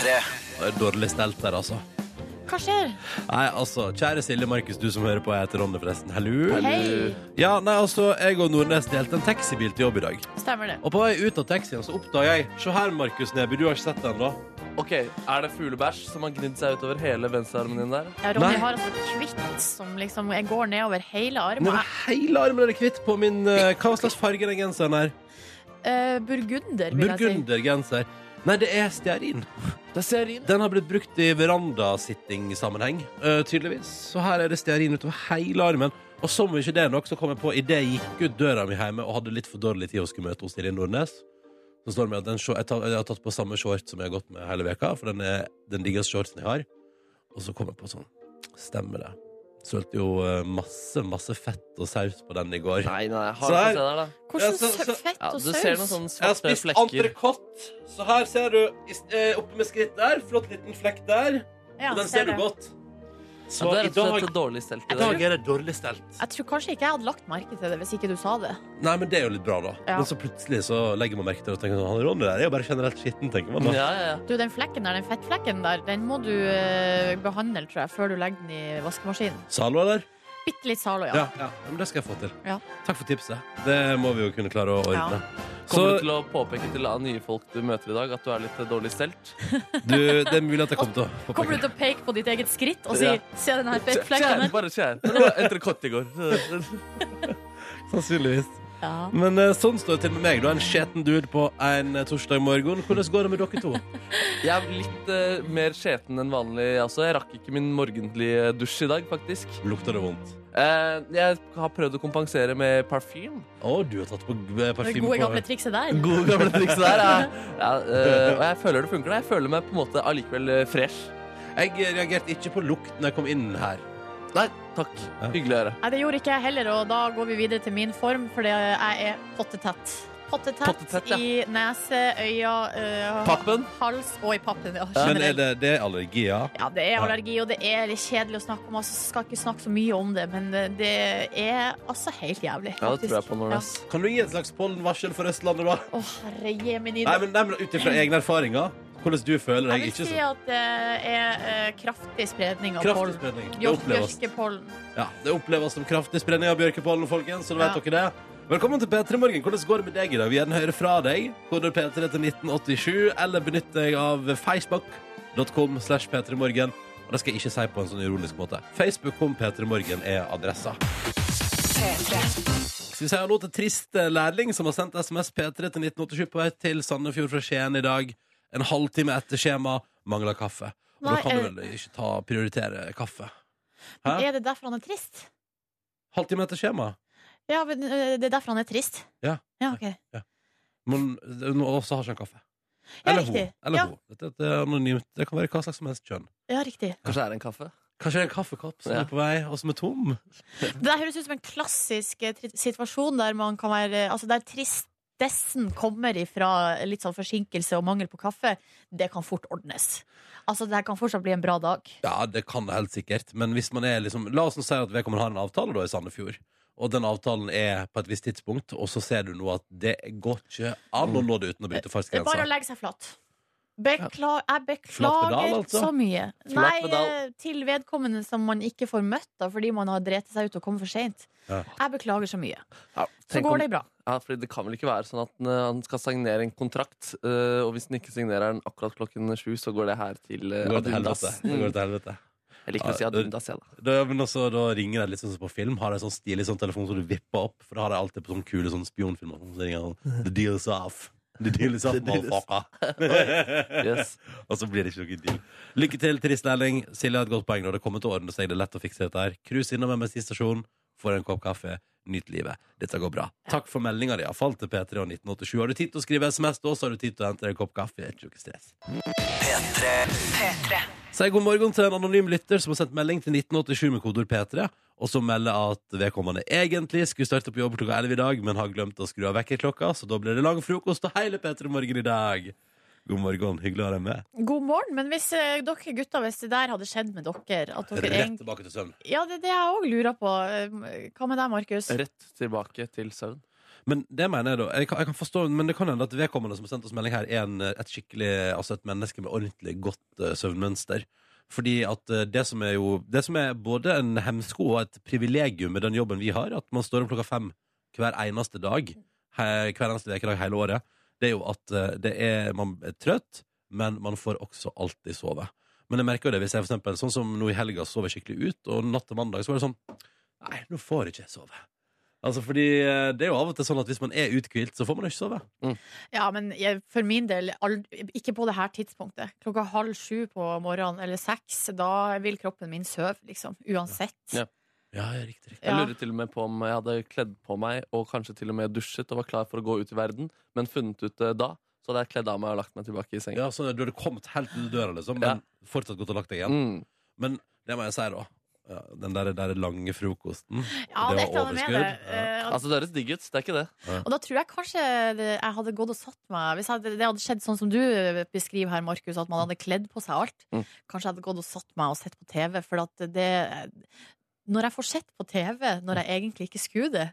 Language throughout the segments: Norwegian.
Det er dårlig stelt der, altså. Hva skjer? Nei, altså, Kjære Silje Markus, du som hører på. Jeg heter Ronny, forresten. Hallo. Hei. Ja, nei, altså, Jeg og Nordnes delte en taxibil til jobb i dag. Stemmer det. Og på vei ut av taxien så oppdaga jeg Se her, Markus Neby, du har ikke sett den, da? Ok, Er det fuglebæsj som har gnidd seg utover hele venstrearmen din der? Ja, Ronny Nei. har altså kvitt som liksom jeg går nedover hele armen. Nå er hele armen er det kvitt på min eh, Hva slags farge er den genseren her? Eh, burgunder, vil jeg si. Burgundergenser. Nei, det er stearin. Det er stearin. Den har blitt brukt i verandasitting-sammenheng, uh, tydeligvis. Så her er det stearin utover hele armen. Og som ikke det er nok, så kom jeg på idet jeg gikk ut døra mi hjemme og hadde litt for dårlig tid og skulle møte hos Silje Nordnes. Så står det med at den, jeg, tar, jeg har tatt på samme short som jeg har gått med hele veka, for den er den diggeste shortsen jeg har. Og så kom jeg på sånn Stemmer det. Sølte jo eh, masse, masse fett og saus på den i går. Nei, nei, jeg har Så her- ikke se der, da? Hvordan Ja, så- så- fett Ja, og du ser noen saus? sånne Jeg har svarte spist flekker. entrecôte. Så her ser du i- eh, oppe med skritt der. Flott liten flekk der. Ja, og den ser ser du det. godt. Så Ja, det er i rett og dag, slett dårlig stelt i dag er det dårlig stelt. Jeg tror kanskje ikke jeg hadde lagt merke til det hvis ikke du sa det. Nei, men det er jo litt bra, da. Ja. Men så plutselig så legger man merke til det og tenker sånn, han Ronny der er jo bare generelt skitten, tenker man da. Ja, ja, ja. Du, Den flekken der, den fettflekken der, den må du eh, behandle tror jeg, før du legger den i vaskemaskinen. Zalo, eller? Bitte litt Zalo, Ja. ja. ja. Men det skal jeg få til. Ja. Takk for tipset. Det må vi jo kunne klare å ordne. Kommer du til å påpeke til nye folk du møter i dag, at du er litt dårlig stelt? du, det er mulig at jeg kommer til å påpeke Kommer du til å peke på ditt eget skritt og si Ja. 'se den her flekken her, bare kjær. Det var entrecôte i går. Sannsynligvis. Ja. Men eh, sånn står det til med meg. Du er en skjeten dude på en eh, torsdag morgen. Hvordan går det med dere to? Jeg er litt uh, mer skjeten enn vanlig. Altså. Jeg rakk ikke min morgentlige dusj i dag, faktisk. Lukter det vondt? Eh, jeg har prøvd å kompensere med parfyme. Å, du har tatt på eh, Det parfyme gode på gamle trikset der. Gode gamle trikset der. Ja. Ja, eh, og jeg føler det funker. da. Jeg føler meg på en måte allikevel eh, fresh. Jeg reagerte ikke på lukt når jeg kom inn her. Nei, takk. Ja. Hyggelig å høre. Nei, det gjorde ikke jeg heller, og da går vi videre til min form, for jeg er pottetett. Pottetett, Pottetett, ja. i nese, øyne, øh, Pappen? hals og i pappen. Ja, Men er det, det er allergier? Ja, det er allergi, og det er litt kjedelig å snakke om. Altså, skal ikke snakke så mye om det, men det, er altså helt jævlig. Ja, det tror jeg på, Nordnes. Kan du gi et slags pollenvarsel for Østlandet, da? Å, herre jemini. Nei, men, men Ut ifra egne erfaringer, hvordan du føler deg? Jeg vil si at det er eh, kraftig spredning av kraftig pollen. spredning. Det oppleves, Bjørkepollen. ja, det oppleves som kraftig spredning av bjørkepollen, folkens. Så da vet Ja. dere det. Velkommen til P3 Morgen. Hvordan går det med deg i dag? Vi gjerne høre fra deg. Koder P3 til 1987, eller benytt deg av facebook.com slash p3morgen. Og det skal jeg ikke si på en sånn ironisk måte. Facebook.com p3morgen er adressa. Skal vi si hallo til trist lærling som har sendt SMS P3 til 1987 på vei til Sandefjord fra Skien i dag. En halvtime etter skjema, mangler kaffe. Og Nei, da kan du eh, vel ikke ta, prioritere kaffe? Hæ? Er det derfor han er trist? Halvtime etter skjema? Ja, men øh, det er derfor han er trist? Ja. Ja, ok. Men også har ikke han kaffe. Ja, Eller hun. Eller Ja. hun. Dette, dette er anonymt. Det kan være hva slags som helst kjønn. Ja, riktig. Kanskje det er en kaffe? Kanskje det er en kaffekopp som Ja. er på vei, og som er tom? Det høres ut som en klassisk eh, tri- situasjon der man kan være Altså der tristessen kommer ifra litt sånn forsinkelse og mangel på kaffe. Det kan fort ordnes. Altså, det her kan fortsatt bli en bra dag. Ja, det kan det helt sikkert. Men hvis man er liksom La oss nå si at vedkommende har en avtale da i Sandefjord. Og den avtalen er på et visst tidspunkt, og så ser du nå at det går ikke an å nå det uten å bryte Det er bare å legge seg flatt. Bekla jeg beklager pedal, altså? så mye. Nei, eh, til vedkommende som man ikke får møtt da, fordi man har drept seg ut og kommet for seint. Ja. Jeg beklager så mye. Ja, Så går om- det bra. Ja, fordi Det kan vel ikke være sånn at eh, han skal signere en kontrakt, eh, og hvis han ikke signerer den akkurat klokken sju, så går det her til uh, går helvete. Det går til helvete. Jeg liker å si Adundas, jeg, da. Men også, da ringer det litt sånn som på film. Har de sånn stilig sånn telefon som du vipper opp? For da har de alltid på sånne kule sånne spionfilmer. Så ringer han The deal is off. The deal is off, The motherfucker. Yes. Og så blir det ikke noen deal. Lykke til, Trist turistlærling. Silje har et godt poeng. Når det kommer til å ordne seg, det er lett å fikse dette her. Cruise innom MSI stasjon, får en kopp kaffe, nyt livet. Dette går bra. Takk for meldinga di, iallfall til P3 og 1987. Har du tid til å skrive SMS, da så har du tid til å hente deg en kopp kaffe. Det er Ikke noe stress. Si god morgen til en anonym lytter som har sendt melding til 1987 med kodeord P3, og som melder at vedkommende egentlig skulle starte på jobb klokka 11 i dag, men har glemt å skru av vekkerklokka, så da blir det lang frokost og hele P3 Morgen i dag. God morgen. Hyggelig å ha deg med. God morgen. Men hvis eh, dere gutter, hvis det der hadde skjedd med dere at dere Rett egentlig- tilbake til søvn. Ja, det er det jeg òg lurer på. Eh, Hva med deg, Markus? Rett tilbake til søvn. Men det mener jeg da jeg kan, jeg kan forstå, men det kan hende at vedkommende som har sendt oss melding her, er en, et skikkelig Altså et menneske med ordentlig godt eh, søvnmønster. Fordi at eh, det som er jo Det som er både en hemsko og et privilegium med den jobben vi har, at man står opp klokka fem hver eneste dag, he, hver eneste ukedag hele året, det er jo at eh, det er, man er trøtt, men man får også alltid sove. Men jeg merker jo det hvis jeg for eksempel, sånn som nå i helga sov jeg skikkelig ut, og natt til mandag så var det sånn Nei, nå får jeg ikke sove. Altså fordi eh, Det er jo av og til sånn at hvis man er uthvilt, så får man ikke sove. Ja, men jeg, for min del, aldri, ikke på det her tidspunktet. Klokka halv sju på morgenen eller seks, da vil kroppen min sove, liksom. Uansett. Ja. Ja, ja, riktig, riktig. Jeg Ja. lurer til og med på om jeg hadde kledd på meg og kanskje til og med dusjet og var klar for å gå ut i verden, men funnet ut det da, så hadde jeg kledd av meg og lagt meg tilbake i senga. Ja, så Du hadde kommet helt til døra, liksom, men fortsatt gått og lagt deg igjen. Mm. Men det må jeg si, da. Ja, den der, der lange frokosten. Ja, Det det var er med det. overskudd. Eh, Altså, det høres digg ut. Det er ikke det. Og da tror jeg kanskje jeg hadde gått og satt meg Hvis hadde, det hadde skjedd sånn som du beskriver her, Markus, at man hadde kledd på seg alt. Mm. Kanskje jeg hadde gått og satt meg og sett på TV. For at det Når jeg får sett på TV når jeg egentlig ikke skulle det,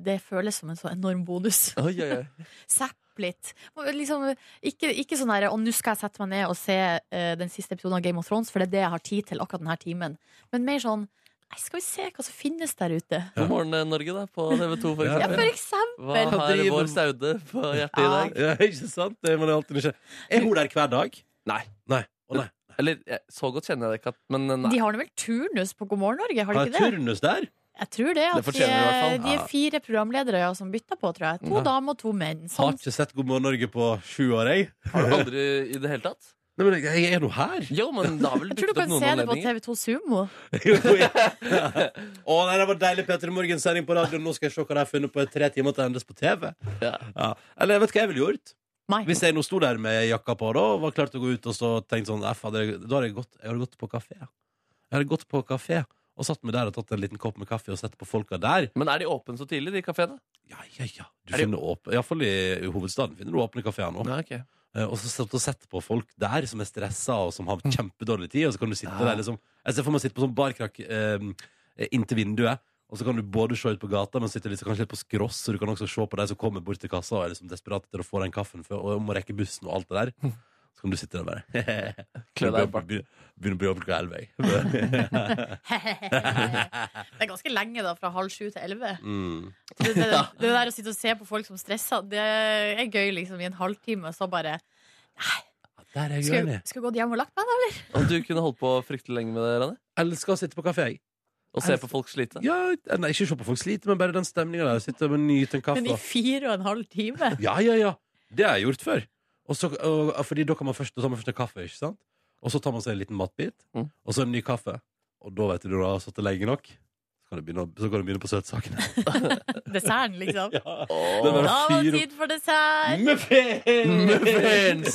det føles som en så enorm bonus. Oi, oi, oi. Zapp litt. Liksom, ikke, ikke sånn der 'Å, nå skal jeg sette meg ned og se uh, den siste episoden av Game of Thrones', for det er det jeg har tid til akkurat denne timen. Men mer sånn Nei, skal vi se hva som finnes der ute? God morgen, eh, Norge, da, på TV2, for eksempel. Ja, for eksempel. Hva har vår Saude på hjertet i Ja. dag? Ja, ikke sant? Det må det alltid nysgjerrig. Er hun der hver dag? Nei. Nei. Å nei. Eller så godt kjenner jeg det ikke, at- men eh, nei. De har nå vel turnus på God morgen Norge, har de ikke det? turnus der? Jeg tror det. At Det fortjener de i hvert fall. De, er, fire programledere ja, som bytter på, tror jeg. To Ja. damer og to menn. Har Sånn. ikke sett God morgen Norge på sju år, jeg. Har du aldri i det hele tatt? Nei, men jeg jeg er nå her. Jo, men det har vel Jeg tror du dukket opp kan noen se det på anledninger. TV2 Sumo. Jo, ja. Å nei, det var deilig Peter Morgen-sending på radioen. Nå skal jeg se hva de har funnet på tre timer til å endes på TV. Ja. Ja. Eller vet du hva jeg ville gjort? Nei. Hvis jeg nå sto der med jakka på da, og var klar til å gå ut og så tenkte sånn F, hadde jeg, Da hadde jeg gått, jeg hadde gått på kafé. Jeg hadde gått på kafé og satt meg der og tatt en liten kopp med kaffe og sett på folka der. Men er de åpne så tidlig, de kafeene? Ja, ja, ja. Du Er finner åpne Iallfall i hovedstaden finner du åpne kafeer nå. Ja, ok. Eh, Og så satt og sett på folk der som er stressa og som har kjempedårlig tid. Og så kan du sitte Ja. der liksom Jeg ser for meg å sitte på sånn barkrakk eh, inntil vinduet. Og så kan du både se ut på gata, men sitte litt, kanskje litt på skross. Så du kan også se på de som kommer bort til kassa og er liksom desperate etter å få den kaffen for, og må rekke bussen og alt det der. Så kan du sitte der bare Klø deg i. Begynne å bli over klokka elleve. Det er ganske lenge, da, fra halv sju til elleve. Mm. Det, det, det der å sitte og se på folk som stresser, det er gøy liksom i en halvtime. og Så bare Der er jeg skulle gått hjem og lagt meg, da, eller? Og du kunne holdt på fryktelig lenge med det, Rane? Elsker å sitte på kafé. jeg. Og se på folk slite? Ja, nei, Ikke se på folk slite, men bare den stemninga der. Sitte og nyte en kaffe. Men i fire og en halv time. Ja, ja, ja. Det har jeg gjort før. Og så, og, fordi da kan man først, da tar man først en kaffe, ikke sant? Og så tar man seg en liten matbit, Mm. og så en ny kaffe. Og da vet du når du har sittet lenge nok, så kan du begynne, så kan du begynne på søtsakene. Desserten, liksom. Ja. Oh. Det var Da var det tid for dessert! Muffins!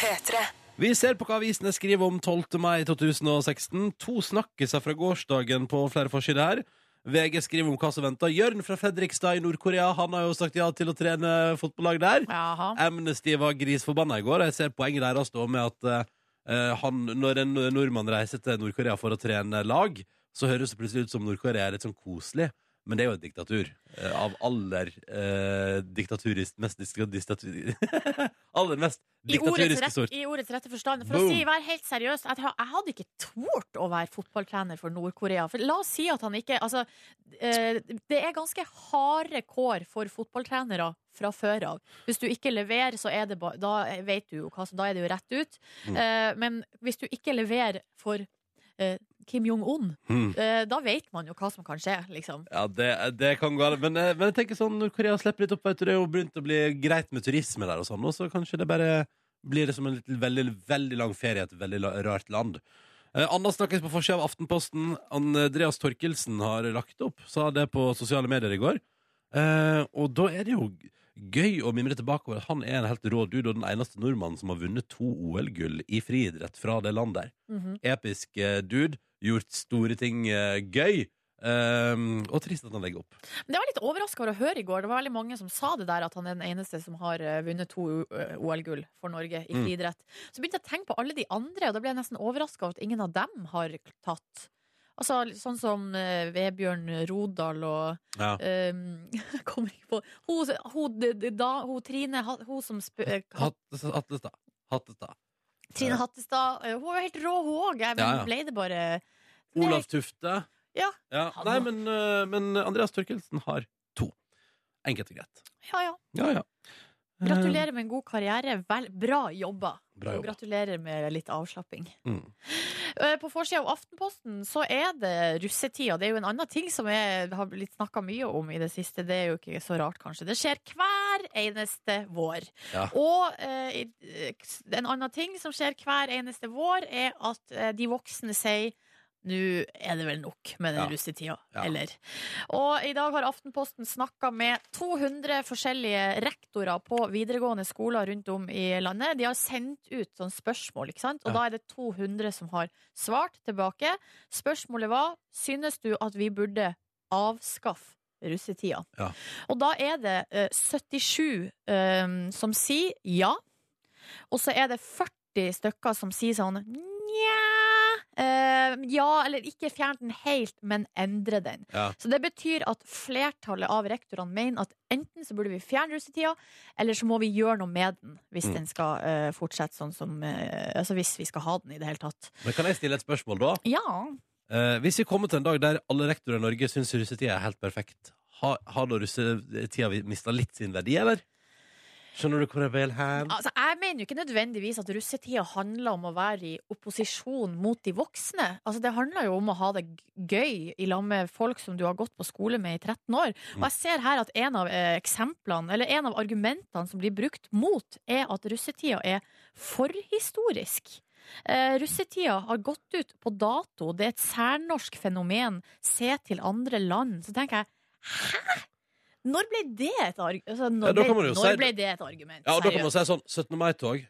P3. Vi ser på hva avisene skriver om 12. mai 2016. To snakkiser fra gårsdagen på flere forsider her. VG skriver om hva som venter. Jørn fra Fredrikstad i Nord-Korea Han har jo sagt ja til å trene fotballag der. Jaha. Amnesty var grisforbanna i går. Jeg ser poenget deres da med at uh, han, når en nordmann reiser til Nord-Korea for å trene lag, så høres det plutselig ut som Nord-Korea er litt sånn koselig. Men det er jo et diktatur. eh, av aller eh, diktaturisk Mest diktatur... aller mest I diktaturiske sort. I ordets rette forstand. For Boom. å si, være helt seriøs, jeg, jeg hadde ikke tort å være fotballtrener for Nord-Korea. For La oss si at han ikke Altså, eh, det er ganske harde kår for fotballtrenere fra før av. Hvis du ikke leverer, så er det ba, da vet du jo hva som Da er det jo rett ut. Mm. Eh, men hvis du ikke leverer for eh, Kim Jong-un, Mm. da vet man jo hva som kan skje, liksom. Ja, det, det kan gå. Men, eh, men jeg tenker sånn, når Korea slipper litt opp. Vet du, det er jo begynt å bli greit med turisme der, og sånn, og så kanskje det bare blir det som en litt, veldig, veldig lang ferie i et veldig rart land. Eh, Anna snakkes på forsida av Aftenposten. Andreas Torkelsen har lagt opp, sa det på sosiale medier i går. Eh, og da er det jo gøy å mimre tilbake over at han er en helt rå dude og den eneste nordmannen som har vunnet to OL-gull i friidrett fra det landet der. Mhm. Episk eh, dude. Gjort store ting eh, gøy. Um, og trist at han legger opp. Det var litt overraska å høre i går. Det var veldig mange som sa det der at han er den eneste som har eh, vunnet to OL-gull for Norge i Mm. friidrett. Så begynte jeg å tenke på alle de andre, og da ble jeg nesten overraska over at ingen av dem har tatt. Altså sånn som eh, Vebjørn Rodal og Ja. um, kommer ikke på Hun, hun, da, hun Trine Hun som eh, Hattestad. Hattestad. Trine Hattestad. eh, Hun var helt rå, hun òg. Men Ja, ja. ble det bare Olav Tufte. Ja. ja. Nei, men, men Andreas Torkelsen har to. Enkelt og greit. Ja, ja. Ja, ja. Eh, Gratulerer med en god karriere. Vel, bra jobba. Bra Og gratulerer med litt avslapping. Mm. Eh, På forsida av Aftenposten så er det russetida. Det er jo en annen ting som jeg har blitt snakka mye om i det siste. Det er jo ikke så rart, kanskje. Det skjer hver eneste vår. Ja. Og eh, en annen ting som skjer hver eneste vår, er at eh, de voksne sier nå er det vel nok med den Ja. russetida, Ja. eller? Og i dag har Aftenposten snakka med 200 forskjellige rektorer på videregående skoler rundt om i landet. De har sendt ut sånn spørsmål, ikke sant? Og Ja. da er det 200 som har svart tilbake. Spørsmålet var synes du at vi burde avskaffe russetida. Ja. Og da er det eh, 77 um, som sier ja. Og så er det 40 stykker som sier sånn eh, Ja, eller ikke fjern den helt, men endre den. Ja. Så det betyr at flertallet av rektorene mener at enten så burde vi fjerne russetida, eller så må vi gjøre noe med den hvis Mm. den skal uh, fortsette sånn som uh, Altså hvis vi skal ha den i det hele tatt. Men kan jeg stille et spørsmål, da? Ja. Hvis vi kommer til en dag der alle rektorer i Norge syns russetida er helt perfekt, har, har da russetida mista litt sin verdi, eller? Skjønner du hvor jeg vil hen? Altså, jeg mener jo ikke nødvendigvis at russetida handler om å være i opposisjon mot de voksne. Altså, det handler jo om å ha det gøy i lag med folk som du har gått på skole med i 13 år. Og jeg ser her at en av eh, eksemplene, eller en av argumentene som blir brukt mot, er at russetida er forhistorisk. Eh, russetida har gått ut på dato. Det er et særnorsk fenomen. Se til andre land. Så tenker jeg hæ? Når ble det et, arg altså, når Ja, ble, når si- ble det et argument? Ja, og da kan man jo si sånn 17. mai-tog.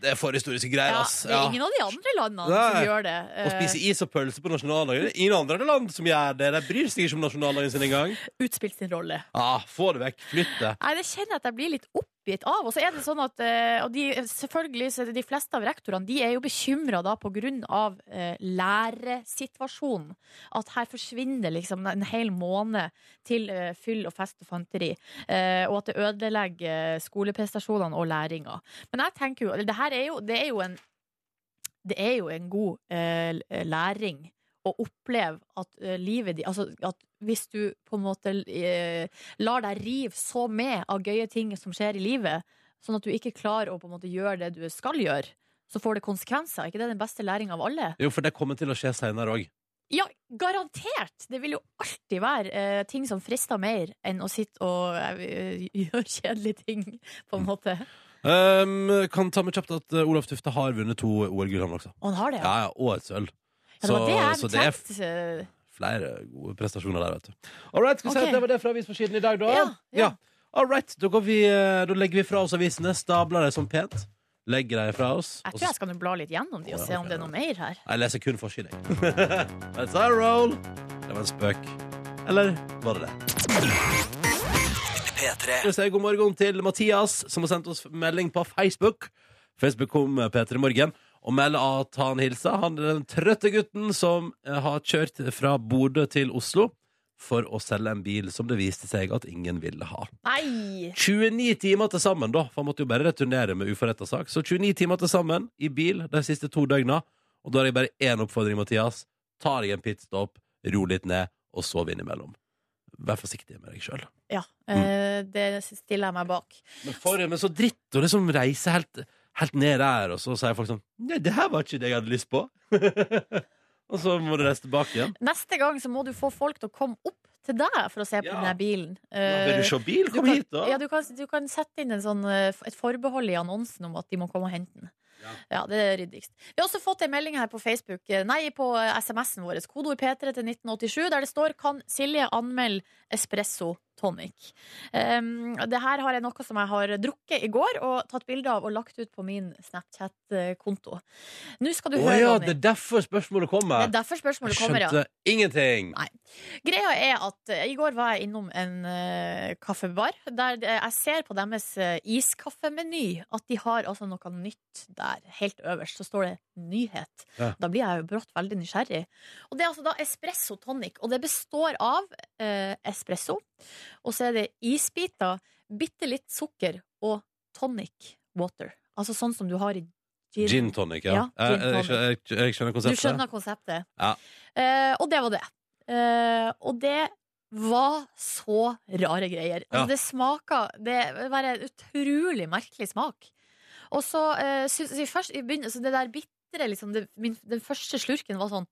Det er forhistoriske greier, Ja, ass. det er Ja. ingen av de andre landene som gjør det. Å spise is og pølse på nasjonaldagen. Ingen andre land som gjør det. De bryr seg ikke om nasjonaldagen sin engang. utspilt sin rolle. Ah, få det vekk. Flytt det. Nei, det kjenner jeg at jeg blir litt oppgitt av. Og så er det sånn at eh, og de, selvfølgelig, så de fleste av rektorene De er jo bekymra av eh, læresituasjonen. At her forsvinner liksom en hel måned til eh, fyll og fest og fanteri. Eh, og at det ødelegger skoleprestasjonene og læringa. Men jeg tenker jo Det her er jo, det er jo en Det er jo en god læring å oppleve at uh, livet ditt Altså at hvis du på en måte uh, lar deg rive så med av gøye ting som skjer i livet, sånn at du ikke klarer å på en måte gjøre det du skal gjøre, så får det konsekvenser. Er ikke det den beste læringa av alle? Jo, for det kommer til å skje seinere òg. Ja, garantert! Det vil jo alltid være uh, ting som frister mer enn å sitte og gjøre kjedelige ting, på en måte. Um, kan ta med kjapt at Olaf Tufte har vunnet to OL-gull, han også. Og han har det, Ja, ja. ja, Og et sølv. Det var det jeg så det er tenkte. eh, flere gode prestasjoner der, vet du. All right, skal vi si at det var det fra avisforsiden i dag, da? Ja, ja. All right, da, går vi, eh, da legger vi fra oss avisene, stabler dem sånn pent. Legger dem fra oss. Jeg tror jeg skal bla litt gjennom de og se om det er noe mer her. Jeg leser kun forsiden. That's our roll. Det var en spøk. Eller var det det? Jeg sier god morgen til Mathias, som har sendt oss melding på Facebook. Facebook kom P3 Morgen og melder at han hilser. Han er den trøtte gutten som eh, har kjørt fra Bodø til Oslo for å selge en bil som det viste seg at ingen ville ha. Nei! 29 timer til sammen, da, for han måtte jo bare returnere med uforretta sak. Så 29 timer til sammen i bil de siste to døgna. Og da har jeg bare én oppfordring, Mathias. Ta deg en pitstop, ro litt ned, og sov innimellom. Vær forsiktig med deg sjøl. Ja, mm. det stiller jeg meg bak. Men, for, men så dritt å liksom reise helt, helt ned der, og så sier folk sånn Nei, det her var ikke det jeg hadde lyst på. og så må du reise tilbake igjen. Neste gang så må du få folk til å komme opp til deg for å se på Ja. den bilen. Vil Eh, du se bil? Kom kan, hit, da. Ja, du kan, du kan sette inn en sånn, eh, et forbehold i annonsen om at de må komme og hente den. Ja. Ja, det er ryddigst. Vi har også fått en melding her på Facebook, eh, nei, på eh, SMS-en vår, kodeord P3 til 1987, der det står 'Kan Silje anmelde espresso tonic. Um, det her har jeg noe som jeg har drukket i går og tatt bilde av og lagt ut på min Snapchat-konto. Nå skal du oh, høre, ja, Ronny. det er derfor spørsmålet kommer. Det er derfor spørsmålet kommer, ja. Skjønte ingenting. Nei. Greia er at uh, i går var jeg innom en uh, kaffebar der uh, jeg ser på deres iskaffemeny at de har altså noe nytt der. Helt øverst så står det 'nyhet'. Ja. Da blir jeg jo brått veldig nysgjerrig. Og det er altså da espresso tonic, og det består av espresso, og så er det isbiter, bitte litt sukker og tonic water. Altså sånn som du har i gin. Gin tonic, ja. Ja, jeg, tonic. jeg, jeg, jeg skjønner Du skjønner konseptet. Ja. Eh, og det var det. Eh, og det var så rare greier. Ja. Altså, det smaker Det var en utrolig merkelig smak. Og så eh, syns jeg først i begynnelsen Det der bitre, liksom, det, min, den første slurken var sånn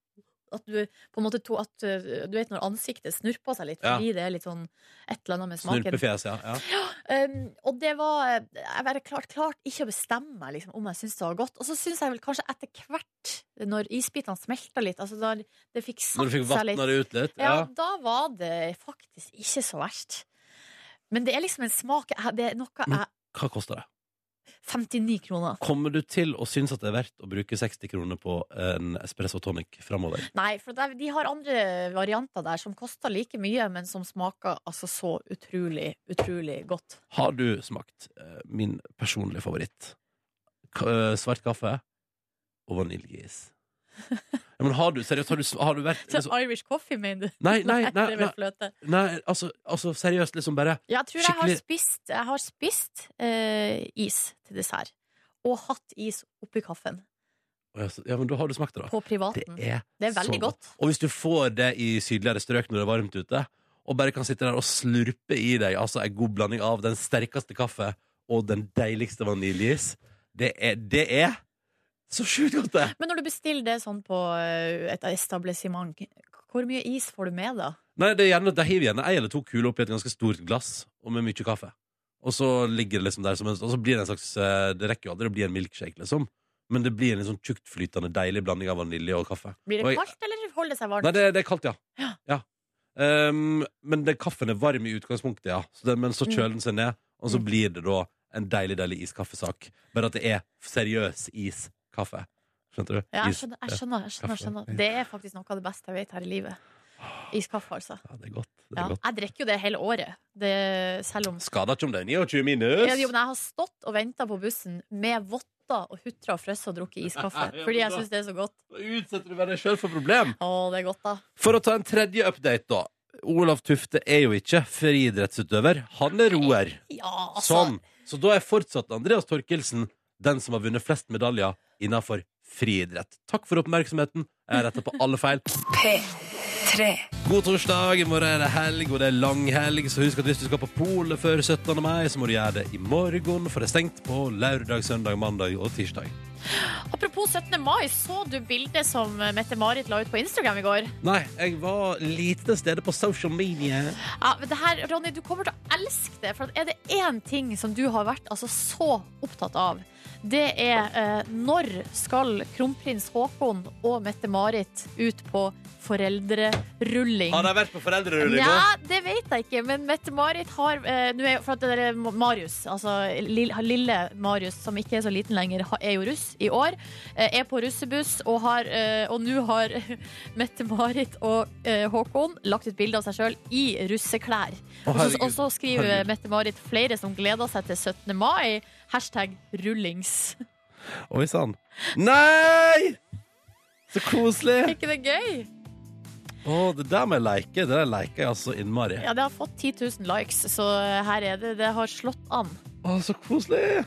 at du på en måte to, at, eh, Du vet når ansiktet snurper seg litt fordi det er litt sånn et eller annet med smaken. Snurpefjes, ja. ja. Um, og det var Jeg bare klart, klart ikke å bestemme meg liksom, om jeg syntes det var godt. Og så syns jeg vel kanskje etter hvert, når isbitene smelta litt, altså da det fikk satt fikk seg litt ut litt? ja, Ja. da var det faktisk ikke så verst. Men det er liksom en smak Det er noe jeg Hva koster det? 59 kroner. Kommer du til å synes at det er verdt å bruke 60 kroner på en espresso tonic framover? Nei, for det, de har andre varianter der som koster like mye, men som smaker altså så utrolig, utrolig godt. Har du smakt eh, min personlige favoritt? K eh, svart kaffe og vaniljeis. Ja, men har du seriøst, har du, har du vært Så liksom, Irish coffee, mener du? Nei, nei, nei, det nei, nei altså, altså seriøst, liksom bare Jeg tror jeg har spist, jeg har spist uh, is til dessert. Og hatt is oppi kaffen. Ja, men da har du smakt det, da. På Det privaten. er, Det er veldig godt. godt. Og hvis du får det i sydligere strøk når det er varmt ute, og bare kan sitte der og slurpe i deg altså en god blanding av den sterkeste kaffe og den deiligste vaniljeis, det er, det er så sjukt godt, det! Men når du bestiller det sånn på eh, et establishment, hvor mye is får du med da? Nei, det er gjerne, De hiver gjerne ei eller to kuler oppi et ganske stort glass, og med mye kaffe. Og så ligger det liksom der som en, Og så blir det en slags eh, Det rekker jo aldri å bli en milkshake, liksom. Men det blir en litt sånn tjuktflytende, deilig blanding av vanilje og kaffe. Blir det jeg- kaldt, eller holder det seg varmt? Nei, det, det er kaldt, ja. Ja. ja. Um, men det, kaffen er varm i utgangspunktet, ja. Så det, men så Mm. kjøler den seg ned, og så Mm. blir det da en deilig, deilig iskaffesak. Bare at det er seriøs iskaffe. Skjønte du? Ja, jeg skjønner, jeg skjønner, jeg skjønner, skjønner. Det er faktisk noe av det beste jeg vet her i livet. Iskaffe, altså. Ja, det er godt. Det er Ja, godt. jeg drikker jo det hele året. Det, selv om Skader ikke om det er 29 minus. ja, jo, men jeg har stått og venta på bussen med votter og hutra og frøss og drukket iskaffe. Ja, Fordi jeg syns det er så godt. Da utsetter du bare deg sjøl for problem. Å, det er godt, da. For å ta en tredje update, da. Olav Tufte er jo ikke friidrettsutøver. Han er roer. Ja, altså. Sånn. Så da er fortsatt Andreas Torkelsen den som har vunnet flest medaljer innenfor friidrett. Takk for oppmerksomheten. Jeg retter på alle feil. P3 God torsdag. I morgen er det helg, og det er langhelg. Så husk at hvis du skal på polet før 17. mai, så må du gjøre det i morgen, for det er stengt på lørdag, søndag, mandag og tirsdag. Apropos 17. mai, så du bildet som Mette-Marit la ut på Instagram i går? Nei, jeg var lite til stede på social media. Ja, men det her, Ronny, du kommer til å elske det. For er det én ting som du har vært altså, så opptatt av, det er eh, når skal kronprins Haakon og Mette-Marit ut på foreldrerulling? Har de vært på foreldrerulling nå? Ja, det vet jeg ikke, men Mette-Marit har eh, nå er, For at det er Marius, altså lille, lille Marius, som ikke er så liten lenger, er jo russ i år. eh, Er på russebuss, og, har, eh, og nå har Mette-Marit og eh, Håkon lagt ut bilde av seg sjøl i russeklær. Og så skriver Mette-Marit flere som gleder seg til 17. mai. Hashtag rullings. Oi sann. Nei! Så koselig! Er ikke det gøy? Å, det der med like. Det der liker jeg altså innmari. Ja, det har fått 10 000 likes, så her er det. Det har slått an. Å, så koselig!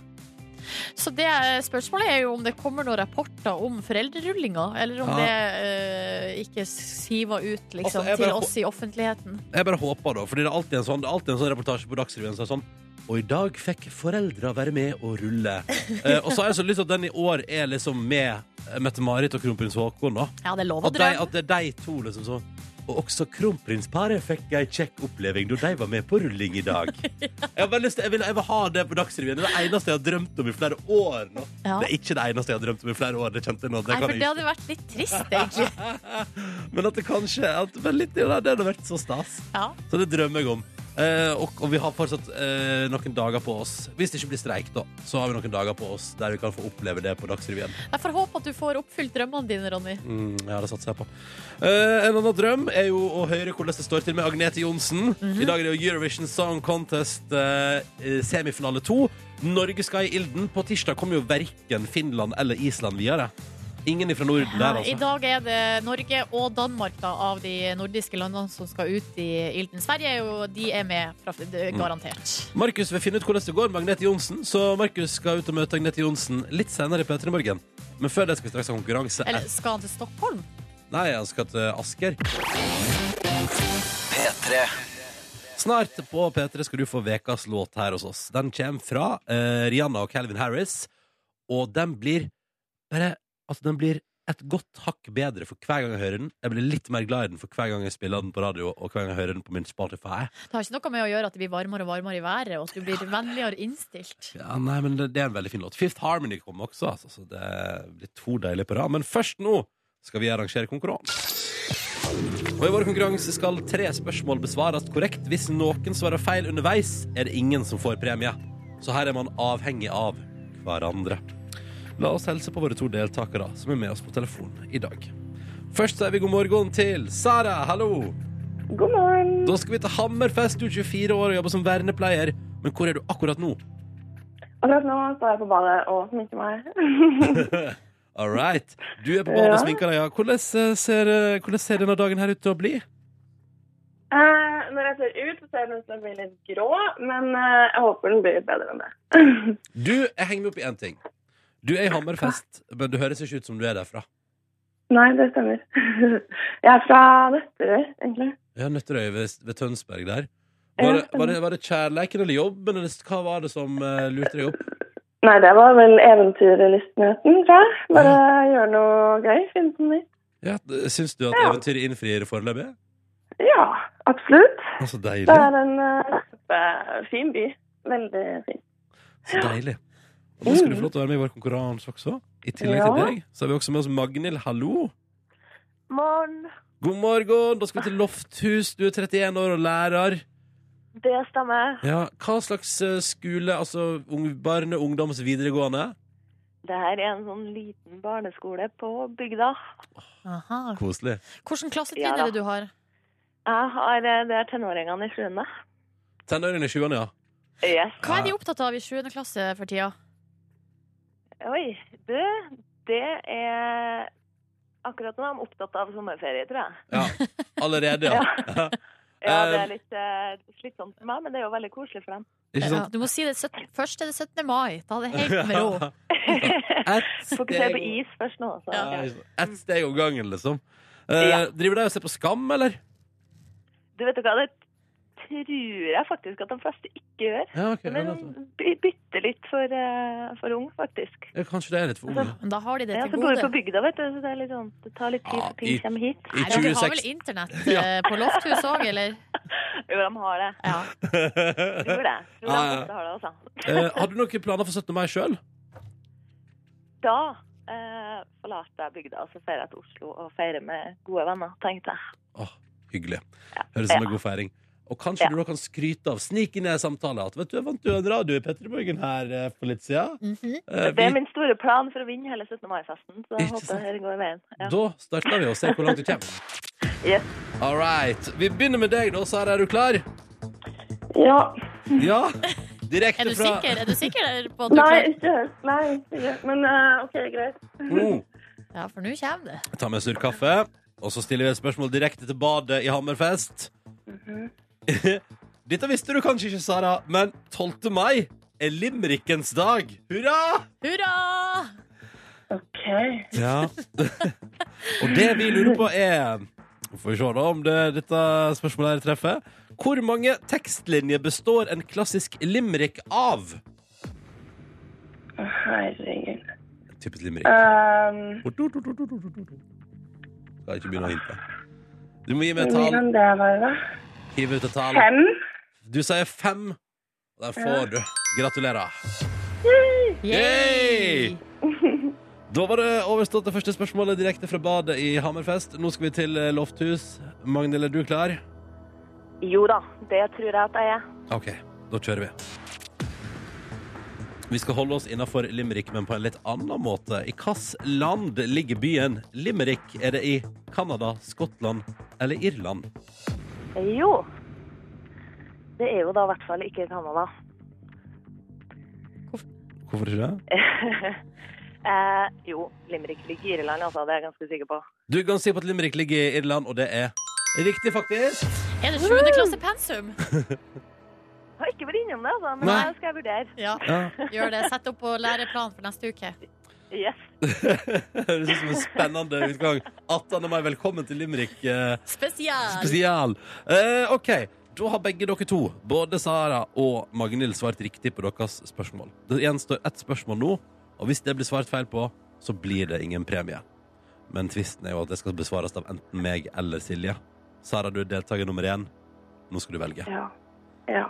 Så det spørsmålet er jo om det kommer noen rapporter om foreldrerullinga, eller om Ja. det uh, ikke siver ut liksom, Altså, til oss i offentligheten. Jeg bare håper da, fordi det er alltid en sånn, alltid en sånn reportasje på Dagsrevyen som er sånn og i dag fikk foreldra være med og rulle. eh, og så har jeg så lyst til at den i år er liksom med eh, Mette-Marit og kronprins Haakon. da Ja, det er lov å At, de, drømme. at det er de to liksom så Og også kronprinsparet fikk ei kjekk oppleving da de var med på rulling i dag. Jeg, har bare lyst til, jeg, vil, jeg vil ha det på Dagsrevyen. Det er det eneste jeg har drømt om i flere år nå. Ja. Det er ikke det eneste jeg har drømt om i flere år. Det kjente jeg nå. Det Nei, kan for jeg det hadde vært litt trist, egentlig. Men at det kanskje at, men litt, Det hadde vært så stas. Ja. Så det drømmer jeg om. Eh, og, og vi har fortsatt eh, noen dager på oss. Hvis det ikke blir streik, da, så har vi noen dager på oss der vi kan få oppleve det på Dagsrevyen. Jeg får håpe at du får oppfylt drømmene dine, Ronny. Mm, ja, det satser jeg på. Eh, en annen drøm er jo å høre hvordan det står til med Agnete Johnsen. I dag er det jo Eurovision Song Contest eh, semifinale to. Norge skal i ilden. På tirsdag kommer jo verken Finland eller Island videre. Ingen fra Norden der, altså. I dag er det Norge og Danmark da, av de nordiske landene som skal ut i ilden. Sverige er jo, de er med, fra, garantert. Mm. garantert. Markus vil finne ut hvordan det går med Agnete Johnsen, så Markus skal ut og møte Agnete Johnsen litt senere i P3 Morgen. Men før det skal vi straks ha konkurranse. Eller skal han til Stockholm? Nei, han skal til Asker. Snart på P3 skal du få vekas låt her hos oss. Den kommer fra uh, Rihanna og Calvin Harris, og den blir bare Altså, den blir et godt hakk bedre for hver gang jeg hører den. Jeg blir litt mer glad i den for hver gang jeg spiller den på radio, og hver gang jeg hører den på min Spotify. Det har ikke noe med å gjøre at det blir varmere og varmere i været, og at du blir vennligere innstilt. Ja, nei, men det, det er en veldig fin låt. Fifth Harmony kommer også, altså, så det blir to deilige på rad. Men først nå skal vi arrangere konkurranse. Og I vår konkurranse skal tre spørsmål besvares korrekt. Hvis noen svarer feil underveis, er det ingen som får premie. Så her er man avhengig av hverandre. La oss helse på våre to deltakere som er med oss på telefon i dag. Først sier vi god morgen til Sara. Hallo! God morgen. Da skal vi til Hammerfest. Du er 24 år og jobber som vernepleier. Men hvor er du akkurat nå? Akkurat nå står jeg på badet og sminker meg. All right. Du er på badet og sminker deg, ja. Hvordan eh, ser, eh, hvordan ser denne dagen her ut til å bli? Eh, når jeg ser ut, så ser den ut til å bli litt grå, men eh, jeg håper den blir litt bedre enn det. Du, jeg henger meg opp i én ting. Du er i Hammerfest, men du høres ikke ut som du er derfra. Nei, det stemmer. jeg er fra Nøtterøy, egentlig. Ja, Nøtterøy ved, ved Tønsberg der. Var det, var det, var det kjærleiken eller jobben, eller hva var det som uh, lurte deg opp? Nei, det var vel eventyrlystenheten, tror jeg. Bare gjøre noe gøy, finne på noe nytt. Ja, Syns du at Ja. eventyret innfrir foreløpig? Ja, absolutt. Så deilig. Det er en uh, fin by. Veldig fin. Så deilig. Og nå skal du få lov til å være med i vår konkurranse også. I tillegg Ja. til deg så har vi også med oss Magnhild. Hallo. Morgen. God morgen. Da skal vi til Lofthus. Du er 31 år og lærer. Det stemmer. Ja, Hva slags eh, skole? Altså barne-, ungdoms-, videregående? Det her er en sånn liten barneskole på bygda. Aha. Koselig. Hvilken klassetrinn Ja er det du har? Jeg har eh, det er tenåringene i sjuende. Tenåringene i 20-årene, ja. Yes. Hva er de opptatt av i sjuende klasse for tida? Oi, du, det er Akkurat nå er opptatt av sommerferie, tror jeg. ja. Allerede, ja. Ja, det Eh, er litt uh, slitsomt for meg, men det er jo veldig koselig for dem. Ikke Ja, du må si det 17, først er det 17. mai. Ta det helt med ro. Ett Fokusere på is først nå. Så. Ja. Ja, ett steg om gangen, liksom. Uh, Ja. Driver de og ser på Skam, eller? Du vet hva, det tror jeg faktisk at de fleste ikke gjør. Ja, okay, Men ja, by- bitte litt for, eh, for ung, faktisk. Ja, kanskje det er litt for unge. Altså, da har de det Ja, til så bor vi på bygda, vet du, så det er litt sånn Det tar litt tid Ja, før ting i- kommer hit. i Nei, de har vel internett eh, på Lofthus òg, eller? Jo, de har det. Ja. Tror det. Tror de Ja, ja. har det også. Eh, har du noen planer for 17. mai sjøl? Da eh, forlater jeg bygda og så feirer jeg til Oslo og feirer med gode venner, tenkte jeg. Hyggelig. Høres ut som en god feiring. Og kanskje Ja. du da kan skryte av, snike inn i en at vet du, jeg vant jo en radio i Petter Morgen her eh, for litt siden. Mhm. Eh, Det er min store plan for å vinne hele 17. mai-festen, så jeg håper det går veien. Ja. Da starter vi og ser hvor langt du kommer. Yes. All right. Vi begynner med deg, da. Sara, er du klar? Ja. Ja. Direkte Er du fra sikker? Er du sikker på at du Nei, ikke helt. Nei, ikke. Men uh, OK, greit. Mm. Ja, for nå kommer det. Ta med en surr kaffe, og så stiller vi et spørsmål direkte til badet i Hammerfest. Mhm. Dette visste du kanskje ikke, Sara, men 12. mai er limerickens dag. Hurra! Hurra! OK. Ja. og det vi lurer på, er Får vi se da om det, dette spørsmålet her treffer. Hvor mange tekstlinjer består en klassisk limerick av? Å, Herregud. Typisk limerick. Um, Skal ikke begynne å hinte. Du må gi meg et tall. Hvordan det være? Hiv ut et tall. Fem? Du sier fem. Og der får du. Gratulerer. Yay! Da var det overstått det første spørsmålet direkte fra badet i Hammerfest. Nå skal vi til eh, Lofthus. Magnhild, er du klar? Jo da, det tror jeg at jeg er. OK, da kjører vi. Vi skal holde oss innafor Limerick, men på en litt annen måte. I hvilket land ligger byen Limerick? Er det i Canada, Skottland eller Irland? Jo. Det er jo da i hvert fall ikke Canada. Hvorfor ikke det? eh, jo, Limerick ligger i Irland, altså. Det er jeg ganske sikker på. Du er ganske sikker på at Limerick ligger i Irland, og det er riktig, faktisk. Er det sjuende klasse pensum? Jeg har ikke vært innom det, altså, men Nei. det skal jeg vurdere. Ja, Ja. gjør det. Sett opp på læreplan for neste uke. Yes. Høres ut som en spennende utgang. 18. mai, velkommen til Limerick eh, Spesial. spesial. Eh, OK, da har begge dere to, både Sara og Magnhild, svart riktig på deres spørsmål. Det gjenstår ett spørsmål nå, og hvis det blir svart feil på, så blir det ingen premie. Men tvisten er jo at det skal besvares av enten meg eller Silje. Sara, du er deltaker nummer én. Nå skal du velge. Ja. ja.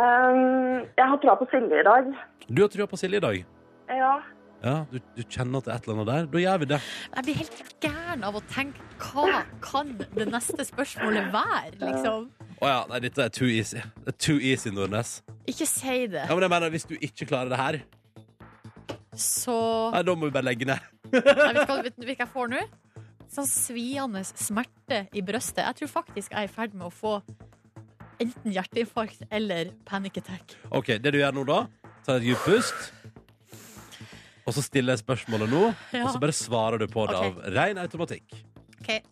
Ehm, jeg har troa på Silje i dag. Du har trua på Silje i dag. Ja. Ja, du, du kjenner at det er et eller annet der. Da gjør vi det. Jeg blir helt gæren av å tenke hva kan det neste spørsmålet være, liksom. Å ja, nei, dette er too easy. Det er too easy, Nordnes. Ikke si det. Ja, men jeg mener, hvis du ikke klarer det her, Så nei, da må vi bare legge ned. Nei, vet du hva vet du hva jeg får nå? Sånn sviende smerte i brøstet. Jeg tror faktisk jeg er i ferd med å få enten hjerteinfarkt eller panic attack. Ok, det du gjør nå da, ta et dypt pust. Og så stiller jeg spørsmålet nå, Ja. og så bare svarer du på det okay. av ren automatikk. Ok.